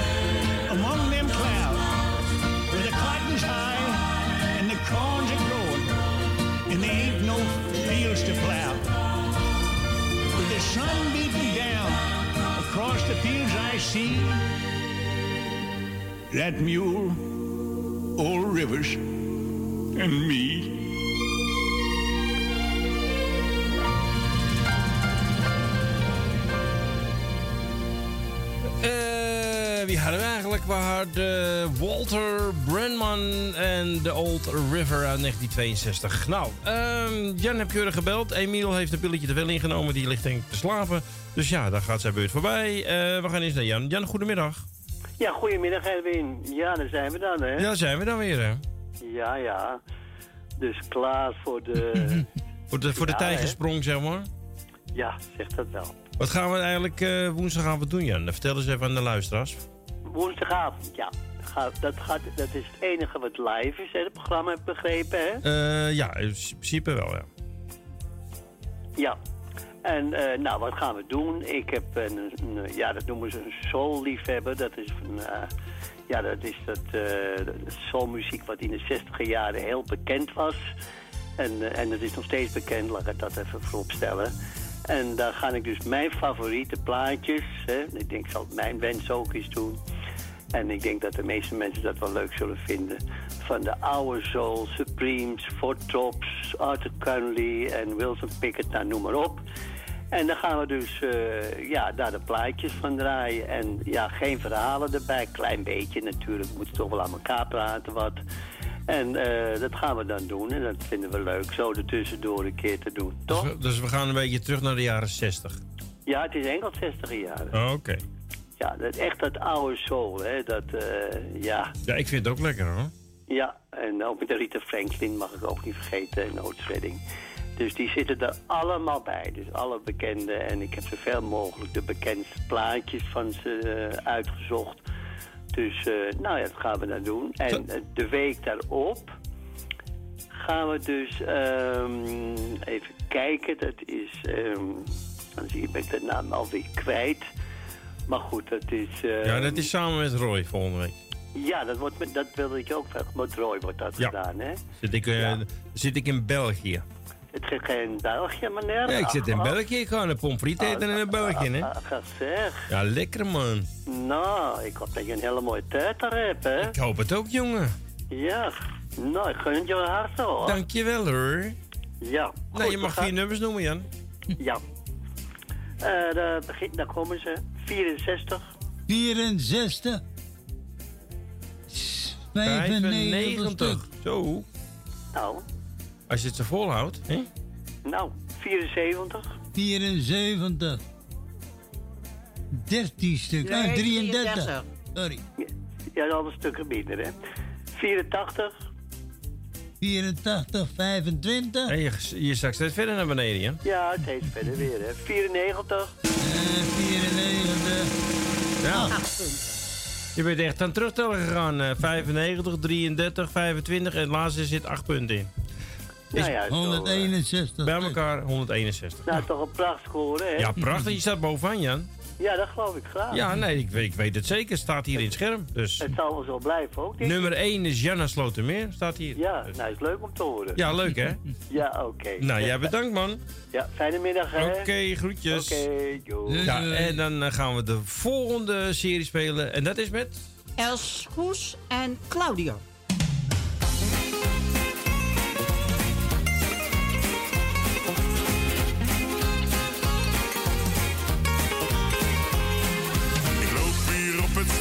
across the fields I see, that mule, old Rivers, and me. Eigenlijk? We hadden Walter Brenman en The Old River uit 1962. Nou, ehm, Jan heb keurig gebeld. Emiel heeft een pilletje te veel ingenomen. Die ligt denk ik te slapen. Dus ja, daar gaat zijn beurt voorbij. Eh, we gaan eens naar Jan. Jan, goedemiddag. Ja, goedemiddag Erwin. Ja, daar zijn we dan, hè? Ja, daar zijn we dan weer, hè? Ja, ja. Dus klaar voor de... [LAUGHS] Voor de, voor de Ja, tijgersprong, zeg maar. ja, zeg dat wel. Wat gaan we eigenlijk eh, woensdagavond doen, Jan? Vertel eens even aan de luisteraars. Woensdagavond, ja. Dat, gaat, dat is het enige wat live is, hè? Het programma heb ik begrepen, hè? Eh, ja, in principe wel, ja. Ja. En eh, nou, wat gaan we doen? Ik heb een, een- ja, dat noemen ze een soul-liefhebber. Dat is van, eh, ja, dat is dat soulmuziek wat in de 60 jaren heel bekend was. En, en het is nog steeds bekend, laat ik dat even vooropstellen. En daar ga ik dus mijn favoriete plaatjes, hè, ik denk ik zal mijn wens ook eens doen. En ik denk dat de meeste mensen dat wel leuk zullen vinden. Van de oude Soul, Supremes, Four Tops, Arthur Conley en Wilson Pickett, nou noem maar op. En dan gaan we dus eh, ja, daar de plaatjes van draaien. En ja, geen verhalen erbij. Klein beetje natuurlijk. We moeten toch wel aan elkaar praten wat. En eh, dat gaan we dan doen. En dat vinden we leuk. Zo ertussendoor een keer te doen. Dus Toch? we, dus we gaan een beetje terug naar de jaren 60. Ja, het is Engels 60 jaren. Oh, Oké. Ja, dat, echt dat oude soul. Hè? Dat, eh, ja. Ja, ik vind het ook lekker hoor. Ja, en ook met de Rita Franklin mag ik ook niet vergeten. En Redding. Dus die zitten er allemaal bij. Dus alle bekende. En ik heb zoveel mogelijk de bekendste plaatjes van ze eh, uitgezocht. Dus eh, nou ja, dat gaan we dan doen. En de week daarop gaan we dus ehm, even kijken. Dat is, ehm, dan zie je, ben ik de naam alweer kwijt. Maar goed, dat is... Ja, ehm, dat is samen met Roy volgende week. ja, dat, wordt, met- dat wilde ik ook. Met Roy wordt dat Ja. gedaan, hè? Zit ik, eh, zit ik in België. Het is geen België, meneer. Ja, ik zit in Ach, België. Ik ga een pommes frites eten in België, hè. zeg. Ja, lekker man. Nou, ik hoop dat je een hele mooie tijd daar hebt, hè? Ik hoop het ook, jongen. Ja. Nou, ik gun het je harte, hoor. Dankjewel, hoor. Ja. Nou, je mag gaan- vier nummers noemen, Jan. Ja. Eh daar, daar komen ze. 64. 64. 95 stuk. Zo. Nou, Als je het zo volhoudt, hè? nou, 74. 74. 13 stuk. Nee, ah, 33. 33. Sorry. Ja, al een stukken minder, hè? 84. 84, 25. En je, je zakt steeds verder naar beneden, Jan. Ja, het heet verder weer, hè? 94. 94. Ja. Je bent echt aan het terugtellen gegaan. eh, 95, 33, 25 en het laatste zit 8 punten in. Nou ja, zo, eh, 161. Bij elkaar 161. Nou, toch een prachtscore, hè? Ja, prachtig. Je staat bovenaan, Jan. Ja, dat geloof ik graag. Ja, nee, ik, weet- ik weet het zeker. Staat hier in het scherm. Dus Het zal wel zo blijven ook, denk ik. nummer 1 is Janna Slotermeer. Staat hier. Ja, nou, is leuk om te horen. Ja, leuk hè? [LAUGHS] Ja, oké. Nou, jij bedankt man. Ja, fijne middag, hè? Oké, groetjes. Oké, doei. Ja, en dan eh, gaan we de volgende serie spelen. En dat is met... Els Goes en Claudio.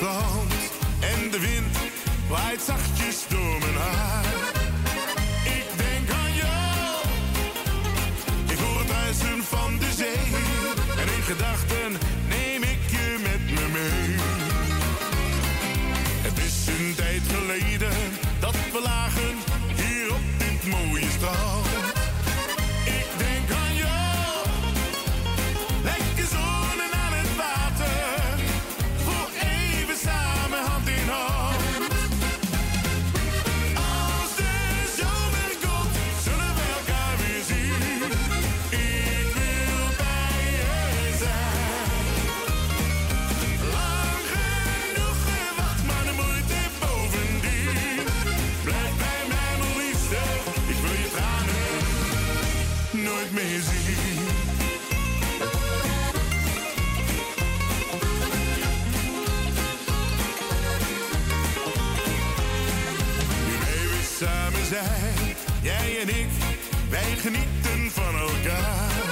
En de wind waait zachtjes door mijn haar. Ik denk aan jou, ik hoor het ruisen van de zee. En in gedachten nooit meer zien. Nu samen zijn, jij en ik, wij genieten van elkaar.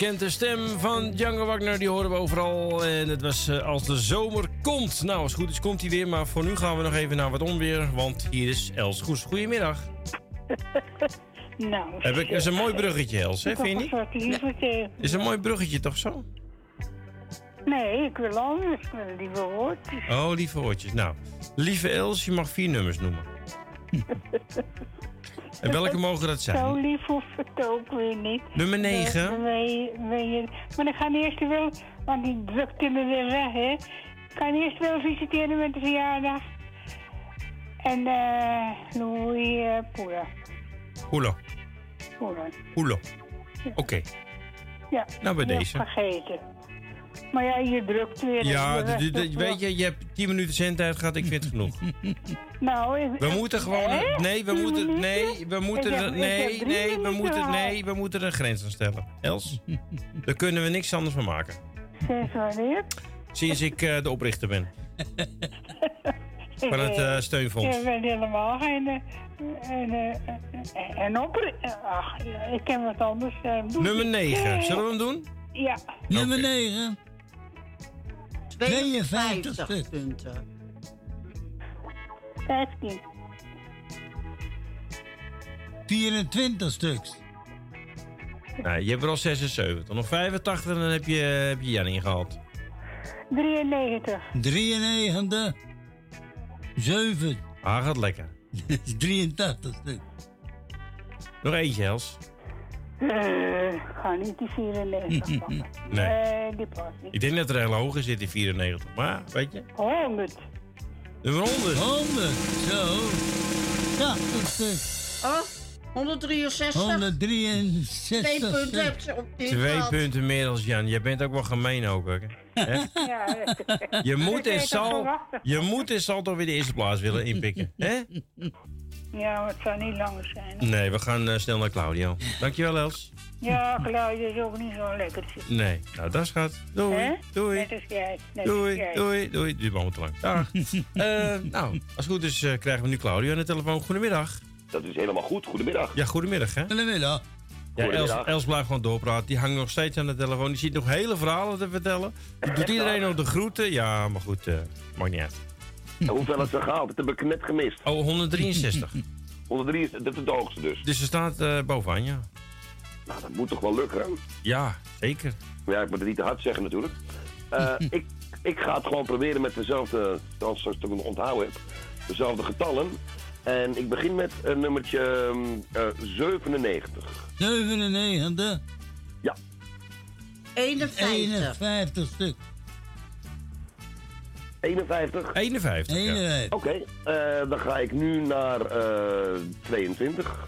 Bekende stem van Django Wagner, die horen we overal. En het was eh, als de zomer komt. Nou, als het goed is, komt hij weer. Maar voor nu gaan we nog even naar wat onweer. Want hier is Els Goes. Goedemiddag. [LAUGHS] Nou, Heb ik, is een mooi bruggetje, Els, hè? Vind je een niet? liever Is een mooi bruggetje, toch zo? Nee, ik wil anders. Ik wil liever woordjes. Oh, lieve woordjes. Nou, lieve Els, je mag vier nummers noemen. [LAUGHS] En welke mogen dat Zo zijn? lief hoeft het ook weer niet. Nummer negen. Dan ben je- ben je- Maar dan gaan eerst wel, want die drukte me weer weg, hè. Ik ga eerst wel visiteren met de verjaardag. En eh Louis uh, Poela. Hoelo. Poela. Hoelo. Oké. Ja. Nou, bij deze. vergeten. Maar ja, je drukt weer. Ja, de d- rest d- is d- wel- weet je, je hebt 10 minuten zendtijd gehad, ik vind het genoeg. [LAUGHS] Nou, ik- We moeten gewoon. Hè? Nee, we moeten. Nee, we moeten. Heb- Nee, nee, we moeten. al. Nee, we moeten er een grens aan stellen. Els, [LAUGHS] daar kunnen we niks anders van maken. Sinds wanneer? Sinds ik eh, de oprichter ben. Van het eh, steunfonds. Ik ben helemaal geen... eh, En, uh, en op... Ach, ik ken wat anders. eh, Nummer ik. 9. Zullen we hem doen? Ja. Nummer 9. 52 52 stuk. punten. 15. 24 stuks. Nou, je hebt er al 76. Nog 85 en dan heb je, heb je Jan ingehaald. 93. 93. 7. Ah, gaat lekker. [LAUGHS] 83 stuk. Nog eentje, Els. Eh, ga niet die 94 [LAUGHS] pakken. Nee. Eh, die past niet. Ik denk dat er een hele hoge zit in 94. Maar, weet je. 100. Nummer 100. 100. Zo. 80 stuk. Oh, 163. 163 Twee punten stuk. heb ze op dit Twee gehad. punten meer dan Jan. Je bent ook wel gemeen ook, hè? [LAUGHS] Ja, Je moet en zal, je moet en zal toch weer de eerste plaats willen inpikken. Hè? [LAUGHS] Ja, maar het zou niet langer zijn. Nee, we gaan eh, snel naar Claudio. Dankjewel, Els. Ja, geluid is ook niet zo lekker. Nee, nou dat gaat. Doei. Doei. Net als jij. Net als Doei, jij. doei, doei. Duurt allemaal te lang. Dag. [LAUGHS] Eh, nou, als het goed is eh, krijgen we nu Claudio aan de telefoon. Goedemiddag. Dat is helemaal goed. Goedemiddag. Ja, goedemiddag hè. Goedemiddag. Ja, Els. Els blijft gewoon doorpraten. Die hangt nog steeds aan de telefoon. Die ziet nog hele verhalen te vertellen. Die doet iedereen nog de groeten. Ja, maar goed, eh maakt niet uit. En [LAUGHS] hoeveel is er gehaald? Dat heb ik net gemist. Oh, 163. 103, [LAUGHS] dat is het hoogste dus. Dus ze staat eh, bovenaan, ja. Nou, dat moet toch wel lukken, hè? Ja, zeker. Ja, ik moet het niet te hard zeggen natuurlijk. Eh, [LAUGHS] ik, ik ga het gewoon proberen met dezelfde, zoals ik het onthouden heb, dezelfde getallen. En ik begin met een nummertje ehm, eh, 97. 97. Ja. 51. 51 stuk. 51? 51. ja. 51. Oké, eh, dan ga ik nu naar eh 22.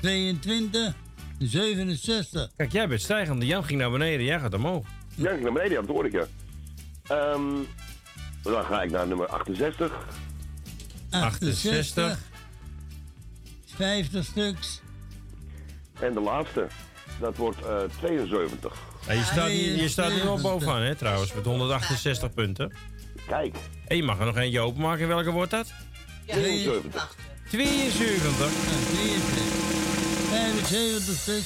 22. 67. Kijk, jij bent stijgende. Jan ging naar beneden, jij gaat omhoog. Ja, ik naar beneden, dat hoor ik ja. Ehm, dan ga ik naar nummer 68. 68. 50 stuks. En de laatste, dat wordt eh 72. Ja, je, staat, nu- je staat nu al bovenaan, hè, trouwens, met 168 punten. Kijk. En je mag er nog eentje openmaken. Welke wordt dat? 72. 72. 75 stuk.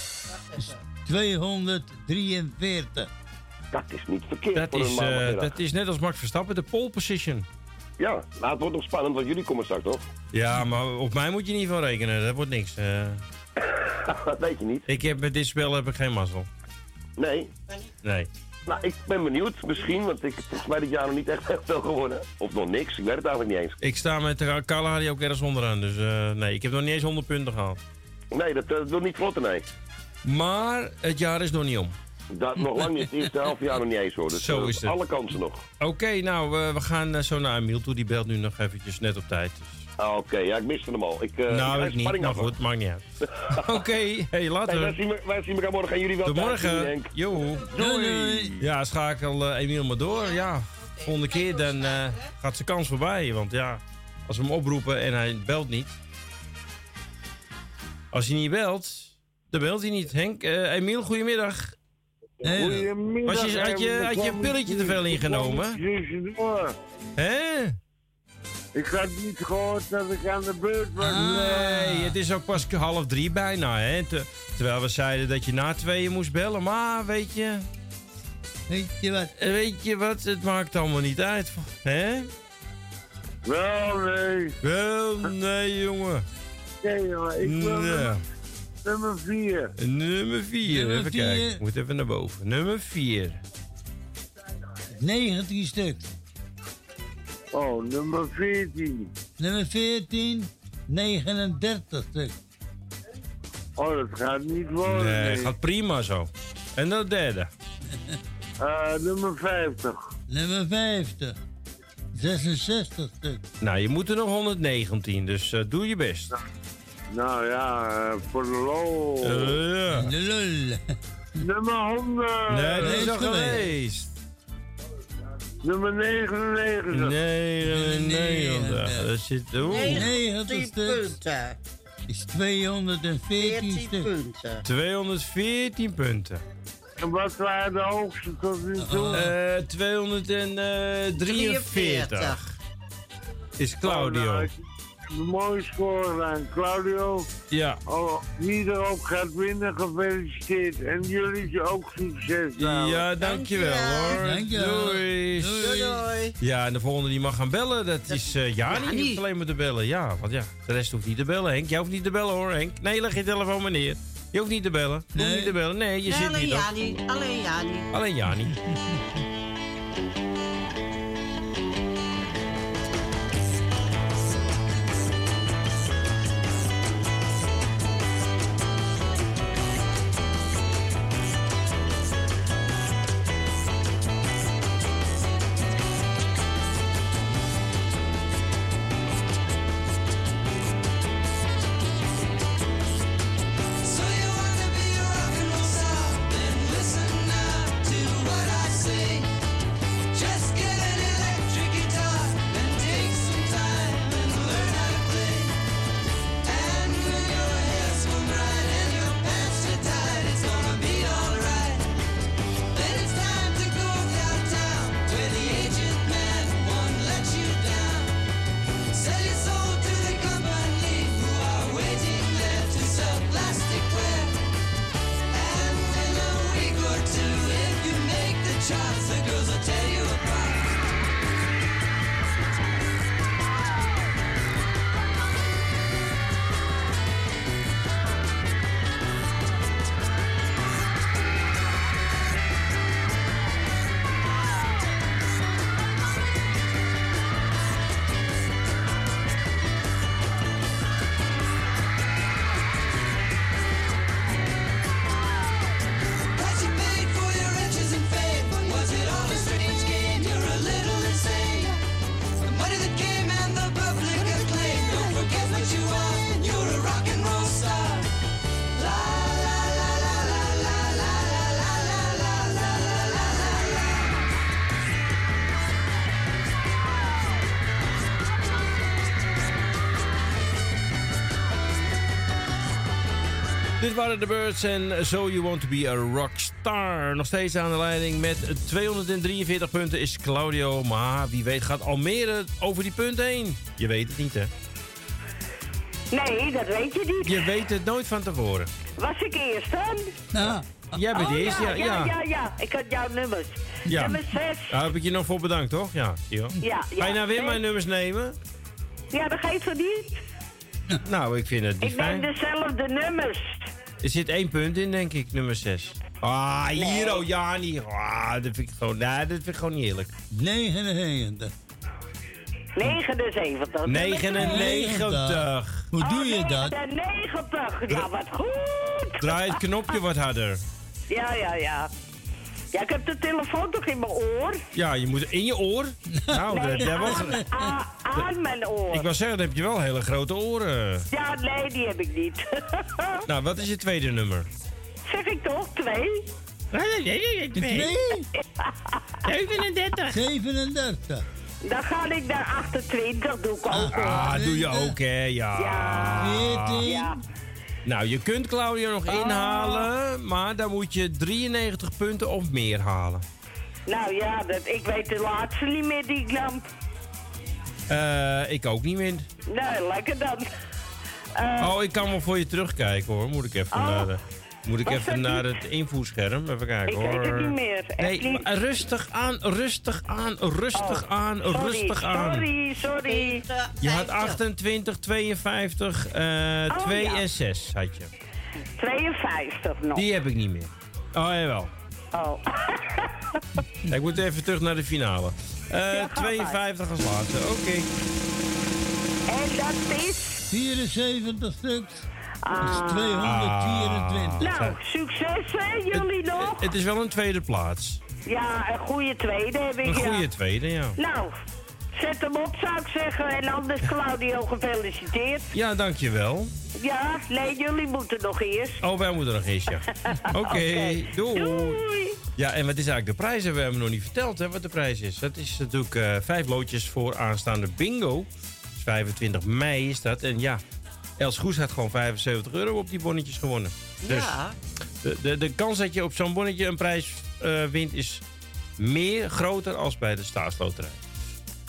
is 243. Dat is niet verkeerd Dat voor een is, eh, dat is net als Max Verstappen, de pole position. Ja, nou, het wordt nog spannend, want jullie komen straks nog. Ja, maar op mij moet je niet van rekenen. Dat wordt niks. eh. [LAUGHS] dat weet je niet. ik heb met dit spel heb ik geen mazzel. Nee. Nee. Nou, ik ben benieuwd misschien, want ik volgens mij dit jaar nog niet echt veel gewonnen. Of nog niks, ik weet het eigenlijk niet eens. Ik sta met de Kalahari ook ergens onderaan. Dus eh, nee, ik heb nog niet eens 100 punten gehaald. Nee, dat, eh, dat wil niet vlotten, nee. Maar het jaar is nog niet om. Dat nog lang niet, het eerste half jaar nog niet eens hoor. Dus Zo eh, is het. alle kansen nog. Oké, nou, we gaan zo naar Emiel toe. Die belt nu nog eventjes net op tijd. Ah, Oké, ja, ik miste hem al. Ik, eh, nou, ik niet. spanning Maar af. goed, maakt niet uit. [LAUGHS] Oké, hey, later. Hey, wij, zien, we- wij zien elkaar morgen en jullie wel Tot morgen. Henk. Jo. Doei. Ja, schakel eh, Emiel maar door. Ja, volgende keer dan eh, gaat zijn kans voorbij. Want ja, als we hem oproepen en hij belt niet. Als hij niet belt, dan belt hij niet. Henk, eh Emiel, goedemiddag. Goedemiddag. Was je, had, je, had je een pilletje te veel ingenomen? Hè? Ik had niet gehoord dat ik aan de beurt was. Nee, het is ook pas half drie bijna, hè. Te- terwijl we zeiden dat je na tweeën moest bellen. Maar weet je... Weet je wat? Weet je wat? Het maakt allemaal niet uit, hè? Wel, nee. Wel, nee, jongen. Nee, jongen. Ik wil Nee. nummer- nummer vier. Nummer vier, Nummer even vier. kijken. Ik moet even naar boven. Nummer vier. 19 stuk. Oh, nummer 14. Nummer 14, 39 stuk. Oh, dat gaat niet worden. Nee, nee. gaat prima zo. En de derde. [LAUGHS] Eh, nummer 50. Nummer 50, 66 stuk. Nou, je moet er nog 119, dus eh, doe je best. Nou ja, eh, voor de lol. Ja. De lul. Nummer 100. Nee, dat is al geweest. Nummer 99. 99. Dat zit... Oeh. 90 stuk punten. is 214 14 stuk. punten. 214 punten. En wat waren de hoogste tot nu toe? Eh 243 is Claudio. Oh, nou, mooie score aan Claudio. Ja. Oh, wie erop gaat winnen, gefeliciteerd. En jullie ook succes. nou. Ja, dankjewel hoor. Dankjewel. Doei. Doei doei. Ja, en de volgende die mag gaan bellen, dat is eh Jani. Die hoeft alleen maar te bellen. Ja, want ja, de rest hoeft niet te bellen, Henk. Jij hoeft niet te bellen hoor, Henk. Nee, leg je telefoon maar neer. Je hoeft niet te bellen. Je hoeft Nee. niet te bellen. Nee, je Nee, zit alleen niet. Jani. Alleen Jani. Alleen Jani. Waren de Birds en So You Want To Be A Rockstar. Nog steeds aan de leiding met 243 punten is Claudio. Maar wie weet gaat Almere over die punten heen. Je weet het niet, hè? Nee, dat weet je niet. Je weet het nooit van tevoren. Was ik eerst dan? Nou, Jij bent oh, eerst, ja. ja, ja, ja, ja. Ik had jouw nummers. Ja. Nummer 6. Daar heb ik je nog voor bedankt, toch? Ja. ja. Ga je nou weer Nee. mijn nummers nemen? Ja, dat geeft het niet. Nou, ik vind het niet Ik neem fijn. dezelfde nummers. Er zit één punt in, denk ik, nummer 6. Ah, hier, oh ja, niet. Ah, dat vind ik gewoon, nee, dat vind ik gewoon niet eerlijk. 99. 79. 99. Hoe doe je dat? 99. Ja, wat goed. Draai het knopje wat harder. Ja, ja, ja. Ja, ik heb de telefoon toch in mijn oor? Ja, je moet in je oor. Nou, Nee, dat, wel, aan, aan, aan mijn oor. ik wou zeggen, dan heb je wel hele grote oren. Ja, nee, die heb ik niet. [LAUGHS] Nou, wat is je tweede nummer? zeg ik toch? Twee? Twee? [LAUGHS] 37. 37. Dan ga ik naar 28, doe ik ook. Ah, doe je ook, hè? Ja. Ja. Ja. Nou, je kunt Claudio nog Ah. inhalen, maar dan moet je 93 punten of meer halen. Nou ja, dat, ik weet de laatste niet meer die ik nam. Eh, ik ook niet meer. Nou, lekker dan. Eh, Oh, ik kan wel voor je terugkijken hoor. Moet ik even Oh. Moet ik even naar het invoerscherm. Even kijken Ik weet hoor. het niet meer, echt Nee, niet. rustig aan, rustig aan, rustig Oh, aan, sorry, rustig aan. Sorry, sorry. Je had 28, 52, eh Oh, 2 ja. en 6 had je. 52 nog. Die heb ik niet meer. Oh, jawel. Oh. [LAUGHS] ik moet even terug naar de finale. Eh, Ja, ga 52 als laatste, oké. En dat is... 74 stuks. Dat is Ah. 224. Nou, succes hè, jullie nog? Het is wel een tweede plaats. Ja, een goede tweede heb ik, Een ja. goede tweede, ja. Nou, zet hem op zou ik zeggen. En anders Claudio gefeliciteerd. Ja, dankjewel. Ja, nee, jullie moeten nog eerst. Oh, wij moeten nog eens, ja. [LAUGHS] Oké, doei. Ja, en wat is eigenlijk de prijs? We hebben nog niet verteld hè, wat de prijs is. Dat is natuurlijk eh, vijf loodjes voor aanstaande bingo. Dus 25 mei is dat. En ja, Els Goes had gewoon 75 euro op die bonnetjes gewonnen. Dus Ja. de, de, de kans dat je op zo'n bonnetje een prijs eh, wint is meer groter als bij de staatsloterij.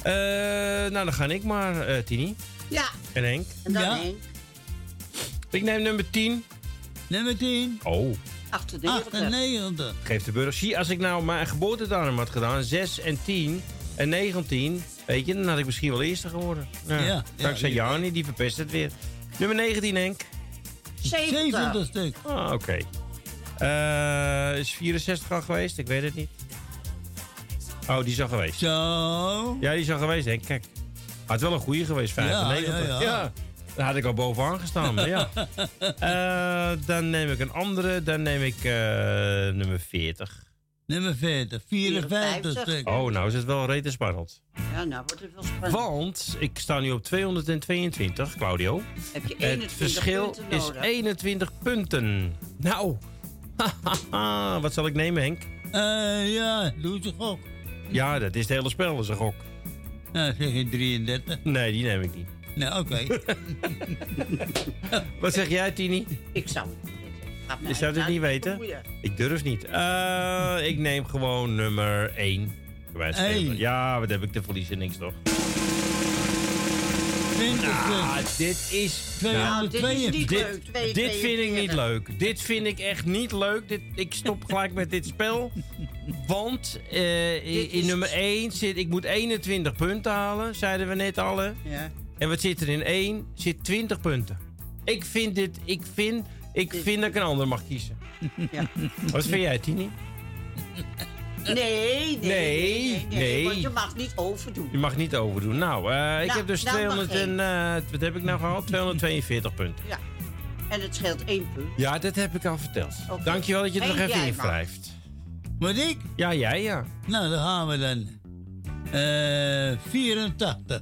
Eh, nou, dan ga ik maar, eh Tini. Ja. En Henk. En dan Ja. Henk. Ik neem nummer 10. Nummer 10. Oh. 98. 98. Geef de burger. Zie, als ik nou mijn geboortedatum had gedaan, 6 en 10 en 19, weet je, dan had ik misschien wel eerste geworden. Ja. Ja, Dankzij ja, ja. Jani, die verpest het weer. Nummer 19, Henk. 70 stuk. Ah, oké. Eh, is 64 al geweest? Ik weet het niet. Oh, die is al geweest. Zo. Ja, die is al geweest, Henk. Kijk. Had wel een goede geweest, 95. ja, ja. Daar had ik al bovenaan gestaan, maar ja. [LAUGHS] Eh, dan neem ik een andere. Dan neem ik eh, nummer 40. Nummer 40. 54 stuk. Oh, nou is het wel rete spannend. Ja, nou wordt het wel spannend. Want ik sta nu op 222, Claudio. Heb je Het 21 verschil punten is nodig? 21 punten. Nou, [LAUGHS] wat zal ik nemen, Henk? Eh, ja, doe eens een gok. Ja, dat is het hele spel, dat is een gok. Nou, zeg je 33. Nee, die neem ik niet. Nou, oké. [LAUGHS] [LAUGHS] Wat zeg jij, Tini? Ik zou het mij Je zou het niet weten? bemoeien. Ik durf niet. Eh, ik neem gewoon nummer 1. Eén. Ja, wat heb ik te verliezen? Niks toch? 20 Ah, stuk. dit is... Nou, dit is niet dit, leuk. Twee- dit vind ik niet 42. leuk. Dit vind ik echt niet leuk. Dit, ik stop [LAUGHS] gelijk met dit spel. Want eh, in, in nummer 1 zit... Ik moet 21 punten halen, zeiden we net al. hè. Ja. En wat zit er in 1? Zit 20 punten. Ik vind dit... Ik vind, ik vind dat ik een ander mag kiezen. Ja. [LAUGHS] Wat vind jij, Tini? Nee, nee, nee, Nee, nee. Want je mag niet overdoen. Je mag niet overdoen. Nou, eh, ik Nou, heb dus nou mag 200 en... eh, wat heb ik nou gehaald? 242 punten. Ja. En het scheelt één punt. Ja, dat heb ik al verteld. Oké. Dankjewel dat je er nog even jij in mag. wrijft. Wat ik? Ja, jij ja. Nou, dan gaan we dan. Eh 84.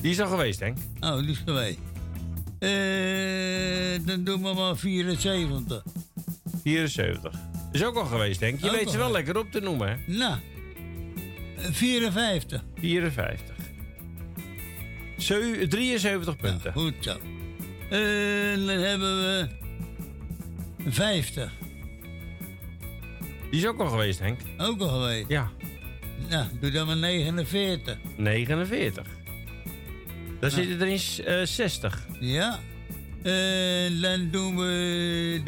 Die is al geweest, Henk. Oh, die is geweest. Eh, dan doen we maar 74. 74. Is ook al geweest, Henk. Je Ook weet ze wel geweest. lekker op te noemen, hè? Nou, eh, 54. 54. Zeu- 73 punten. Goed zo. En dan hebben we 50. Die is ook al geweest, Henk. Ook al geweest. Ja. Nou, doe dan maar 49. 49. Dan zitten er eh, 60. Ja. En dan doen we...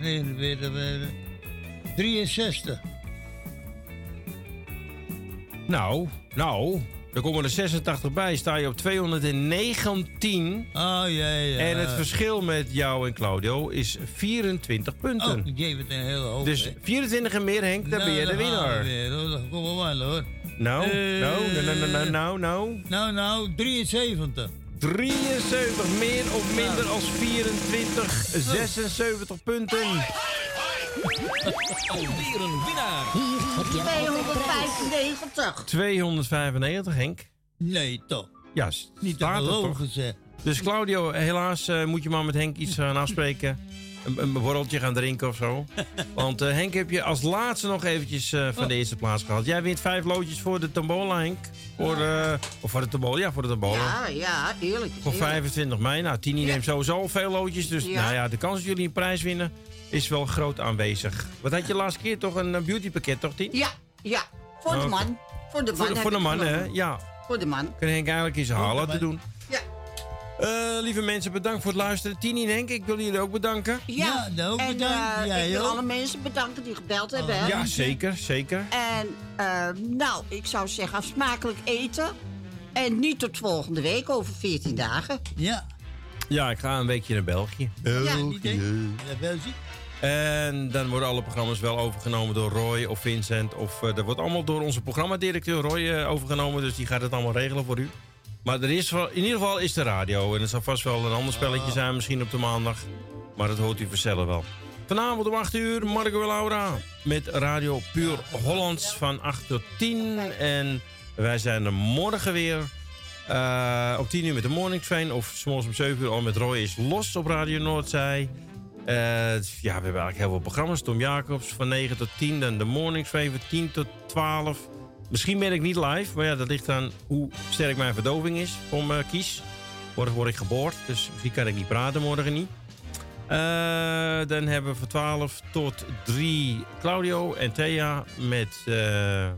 49, 63. Nou, nou. Er komen er 86 bij. Sta je op 219. Oh, ja, ja. En het verschil met jou en Claudio is 24 punten. Oh, ik geef het een hele hoop. Dus hè. 24 en meer, Henk, dan Nou, ben je de winnaar. weer, hoor. Dan komen we aan, hoor. Nou, Eh, nou, nou, nou, nou, nou, nou. Nou, nou, 73. 73, meer of minder als 24, 76 punten. Alweer een winnaar. 295. 295, Henk. Nee, toch. Ja, Niet te toch. geloven, zeg. Dus Claudio, helaas eh, moet je maar met Henk iets gaan afspreken. Een, een borreltje gaan drinken of zo. [LAUGHS] Want eh, Henk heb je als laatste nog eventjes eh, van de eerste plaats gehad. Jij wint vijf loodjes voor de tombola, Henk. Voor, eh, of voor de tombola, ja, voor de tombola. Ja, ja, eerlijk. Voor eerlijk. 25 mei. Nou, Tini neemt sowieso al veel loodjes. Dus Ja. nou ja, de kans dat jullie een prijs winnen is wel groot aanwezig. Wat had je laatste keer toch? Een beautypakket, toch, Tien? Ja, ja. Voor de man. Voor de man. Voor de, voor man, hè? Ja. Voor de man. Kan Henk eigenlijk in zijn haar laten doen. Ja. Eh, lieve mensen, bedankt voor het luisteren. Tini en Henk, ik wil jullie ook bedanken. Ja, ook en, bedankt. eh, Jij ik wil alle mensen bedanken die gebeld hebben. hè. Ja, zeker, zeker. En eh, nou, ik zou zeggen, smakelijk eten. En niet tot volgende week, over 14 dagen. Ja. Ja, ik ga een weekje naar België. België. België. En dan worden alle programma's wel overgenomen door Roy of Vincent. Of eh, dat wordt allemaal door onze programmadirecteur Roy eh, overgenomen. Dus die gaat het allemaal regelen voor u. Maar er is in ieder geval is de radio. En het zal vast wel een ander spelletje zijn, misschien op de maandag. Maar dat hoort u vanzelf wel. Vanavond om 8 uur, Marco Laura. Met Radio Puur Hollands van 8 tot 10. En wij zijn er morgen weer. eh om 10 uur met de Morning Train. Of soms om 7 uur al met Roy is los op Radio Noordzij. Eh, ja, we hebben eigenlijk heel veel programma's. Tom Jacobs van 9 tot 10. Dan de Morning van 10 tot 12. Misschien ben ik niet live. Maar ja, dat ligt aan hoe sterk mijn verdoving is om eh, kies. Morgen word ik geboord. Dus misschien kan ik niet praten morgen niet. Eh, dan hebben we van 12 tot 3 Claudio en Thea met eh,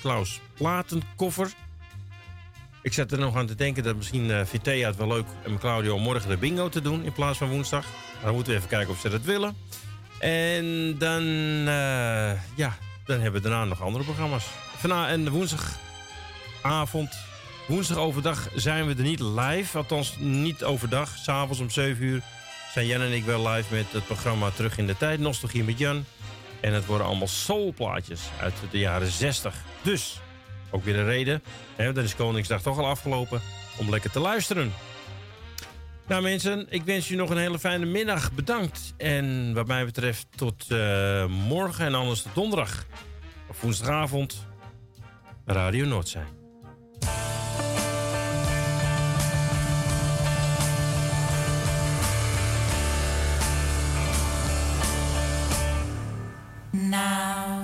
Klaus Platenkoffer. Ik zat er nog aan te denken dat misschien vindt Thea het wel leuk om Claudio morgen de bingo te doen in plaats van woensdag. Dan moeten we even kijken of ze dat willen. En dan, ja, dan hebben we daarna nog andere programma's. Vanavond en woensdagavond, woensdag overdag zijn we er niet live. Althans, niet overdag. S'avonds om 7 uur zijn Jan en ik wel live met het programma Terug in de Tijd. Nostalgie met Jan. En het worden allemaal soulplaatjes uit de jaren 60. Dus, ook weer een reden. Hè, is Koningsdag toch al afgelopen om lekker te luisteren. Nou mensen, ik wens u nog een hele fijne middag. Bedankt. En wat mij betreft tot eh, morgen en anders tot donderdag. Of woensdagavond. Radio Noordzee. Now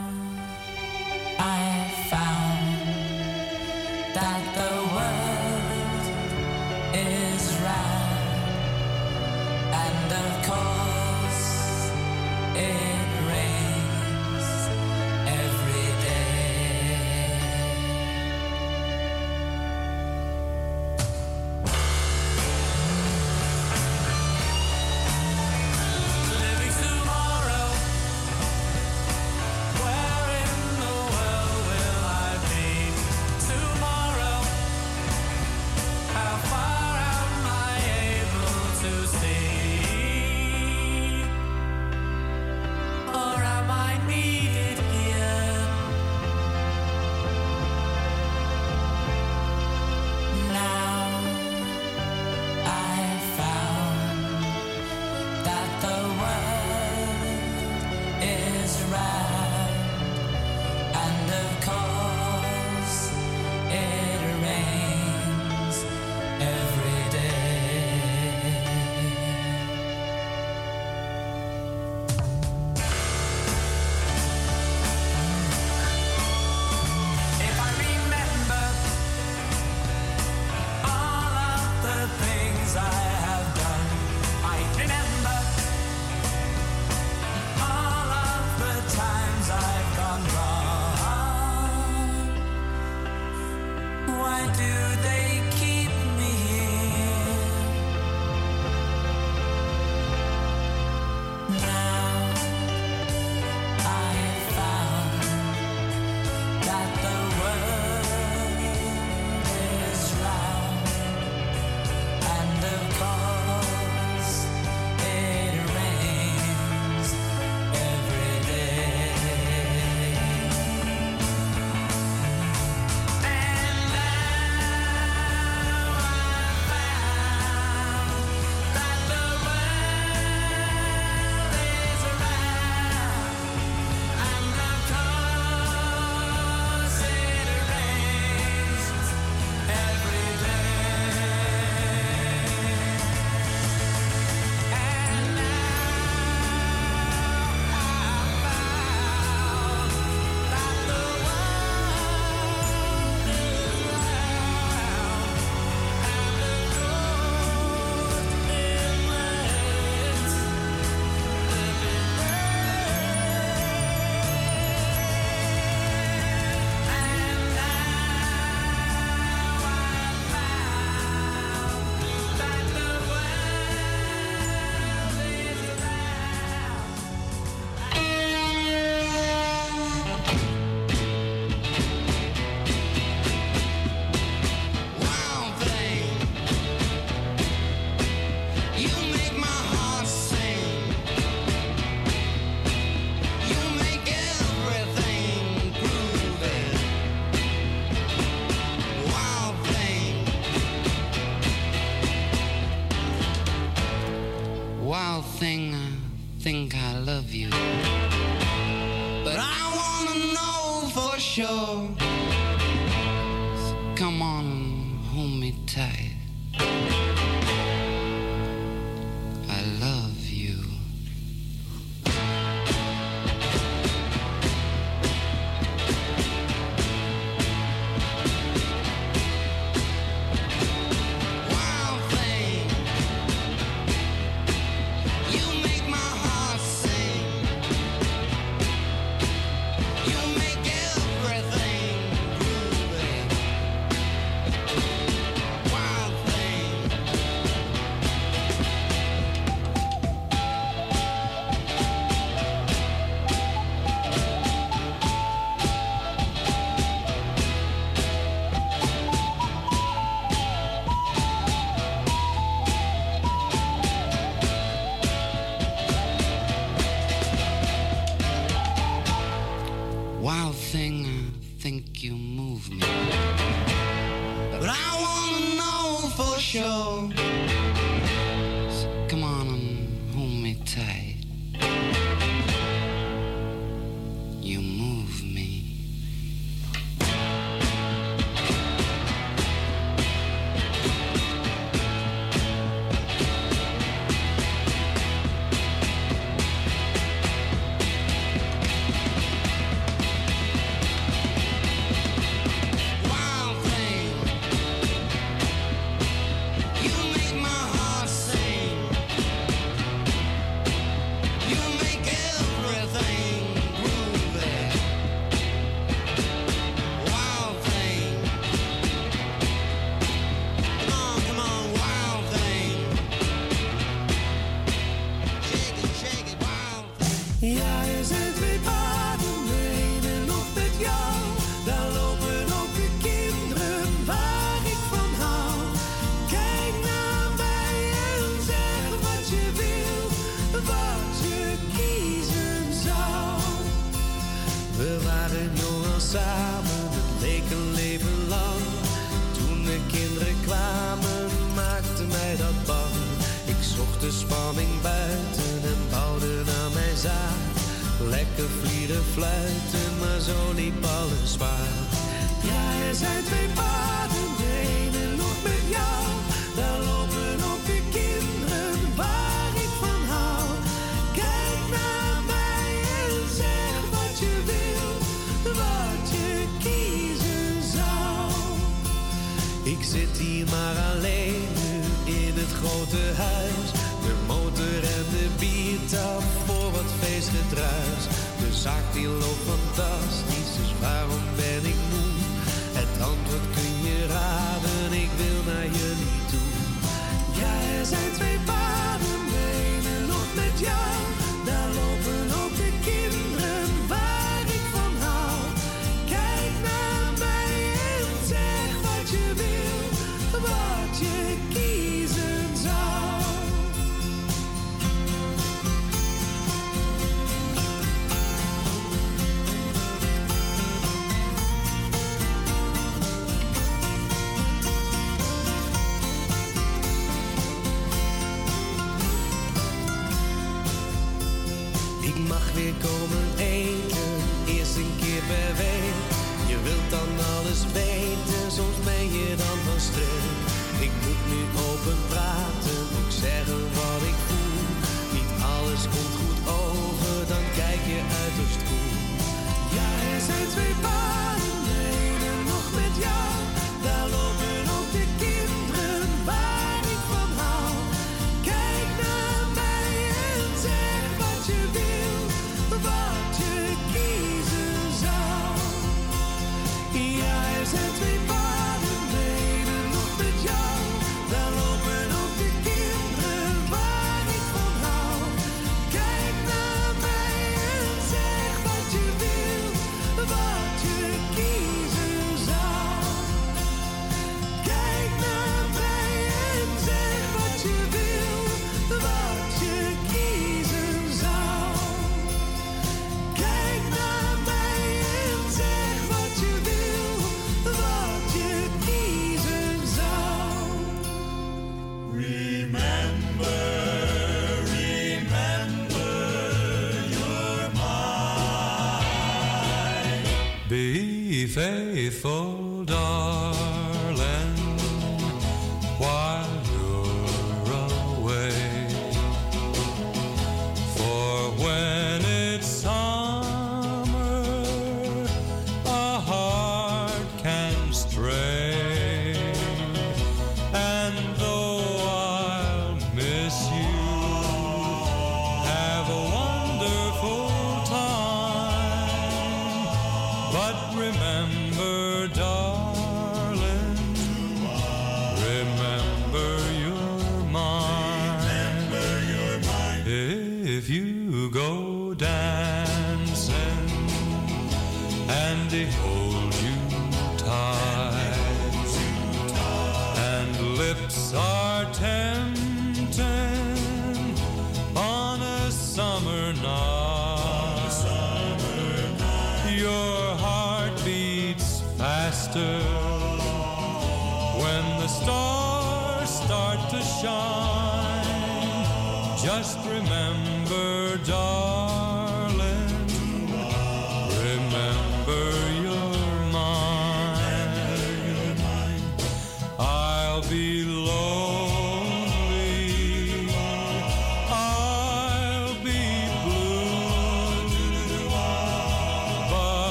before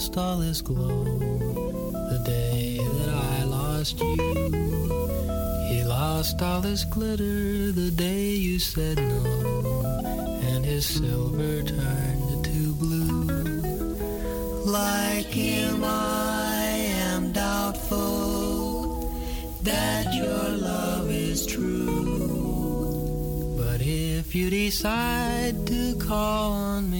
lost all its glow. The day that I lost you, he lost all his glitter. The day you said no, and his silver turned to blue. Like him, I am doubtful that your love is true. But if you decide to call on me,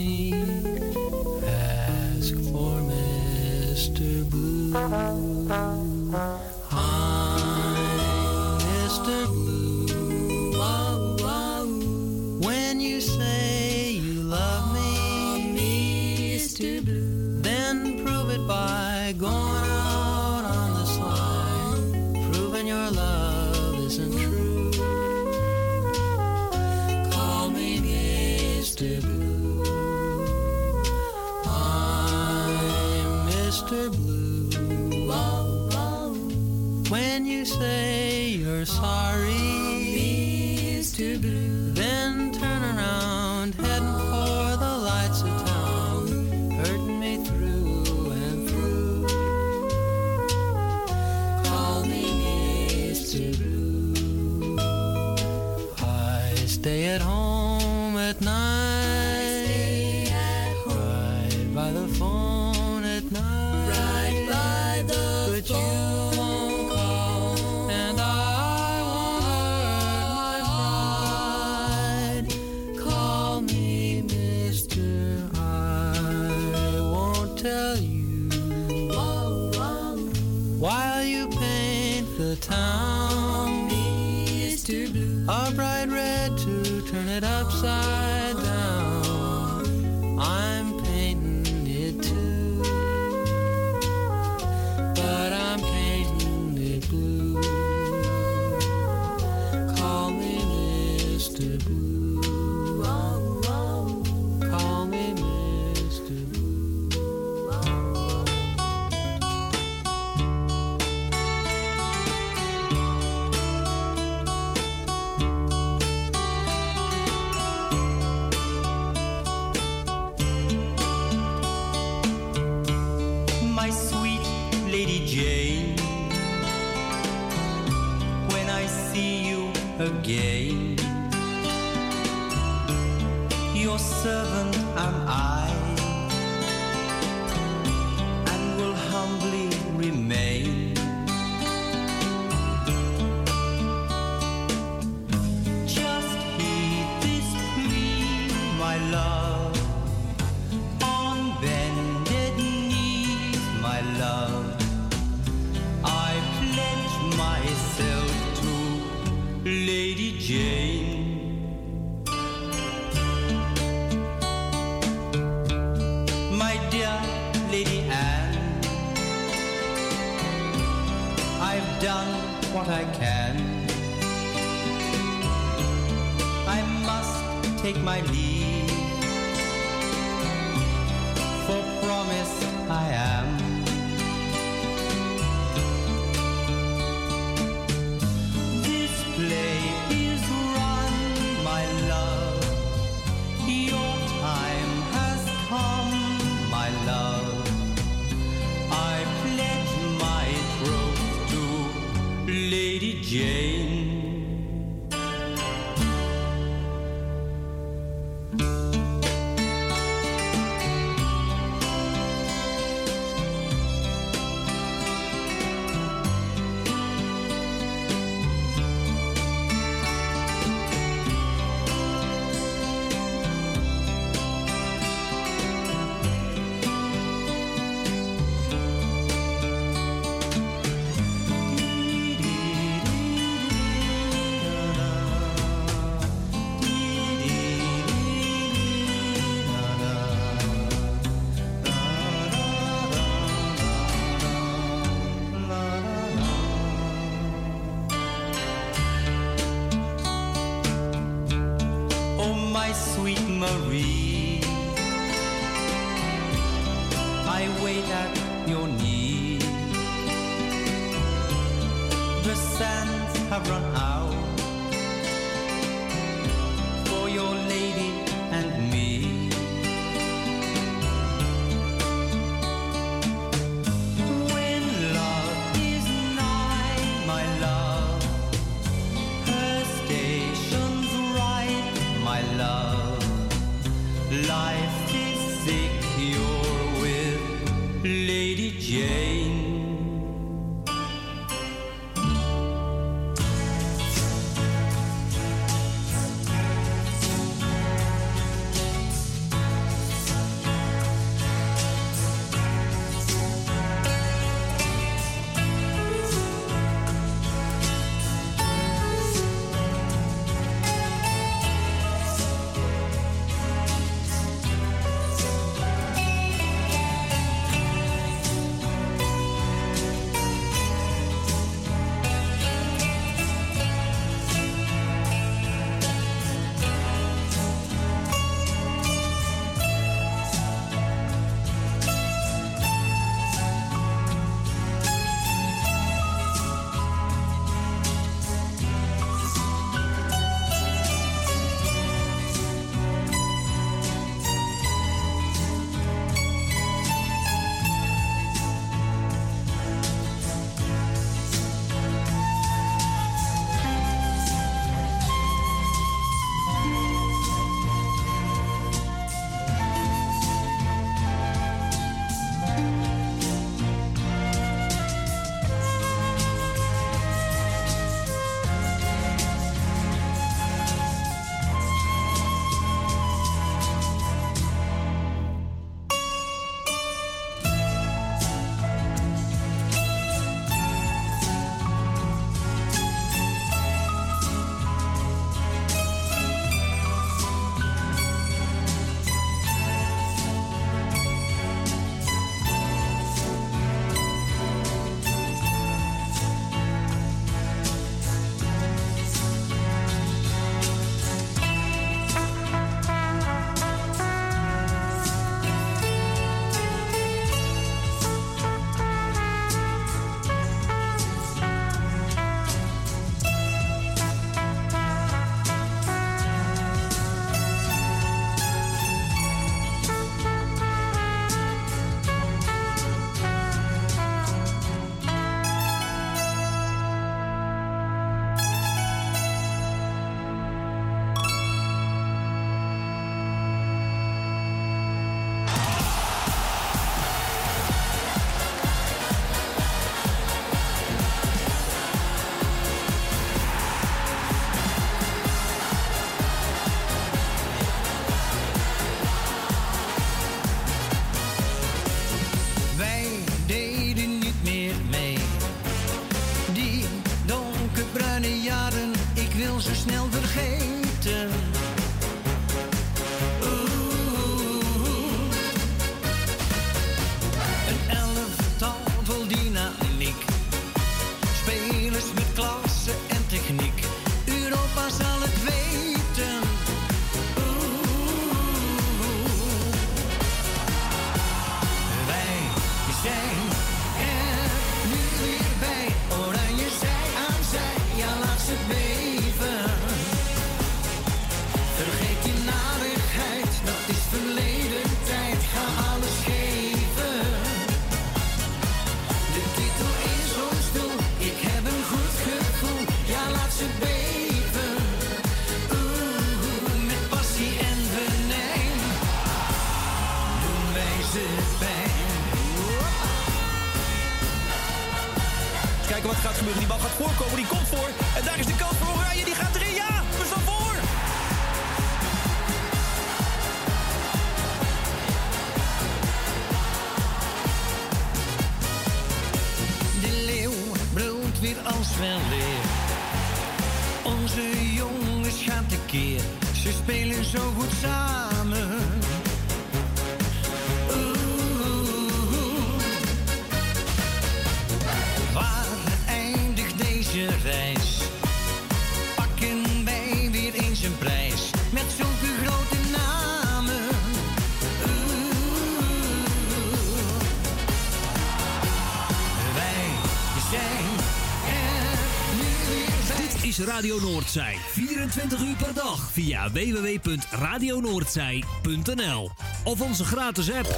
Radio Noordzij. 24 uur per dag via www.radionoordzij.nl of onze gratis app.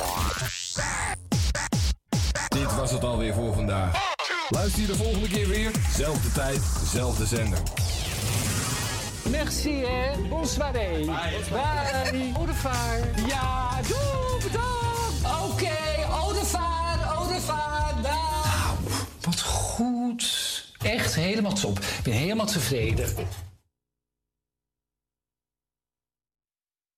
Dit was het alweer voor vandaag. Luister je de volgende keer weer. Zelfde tijd, zelfde zender. Merci, hè. Bonsoiré. Bye. Bye. Au revoir. Ja, doei. Bedankt. op. Ik ben helemaal tevreden.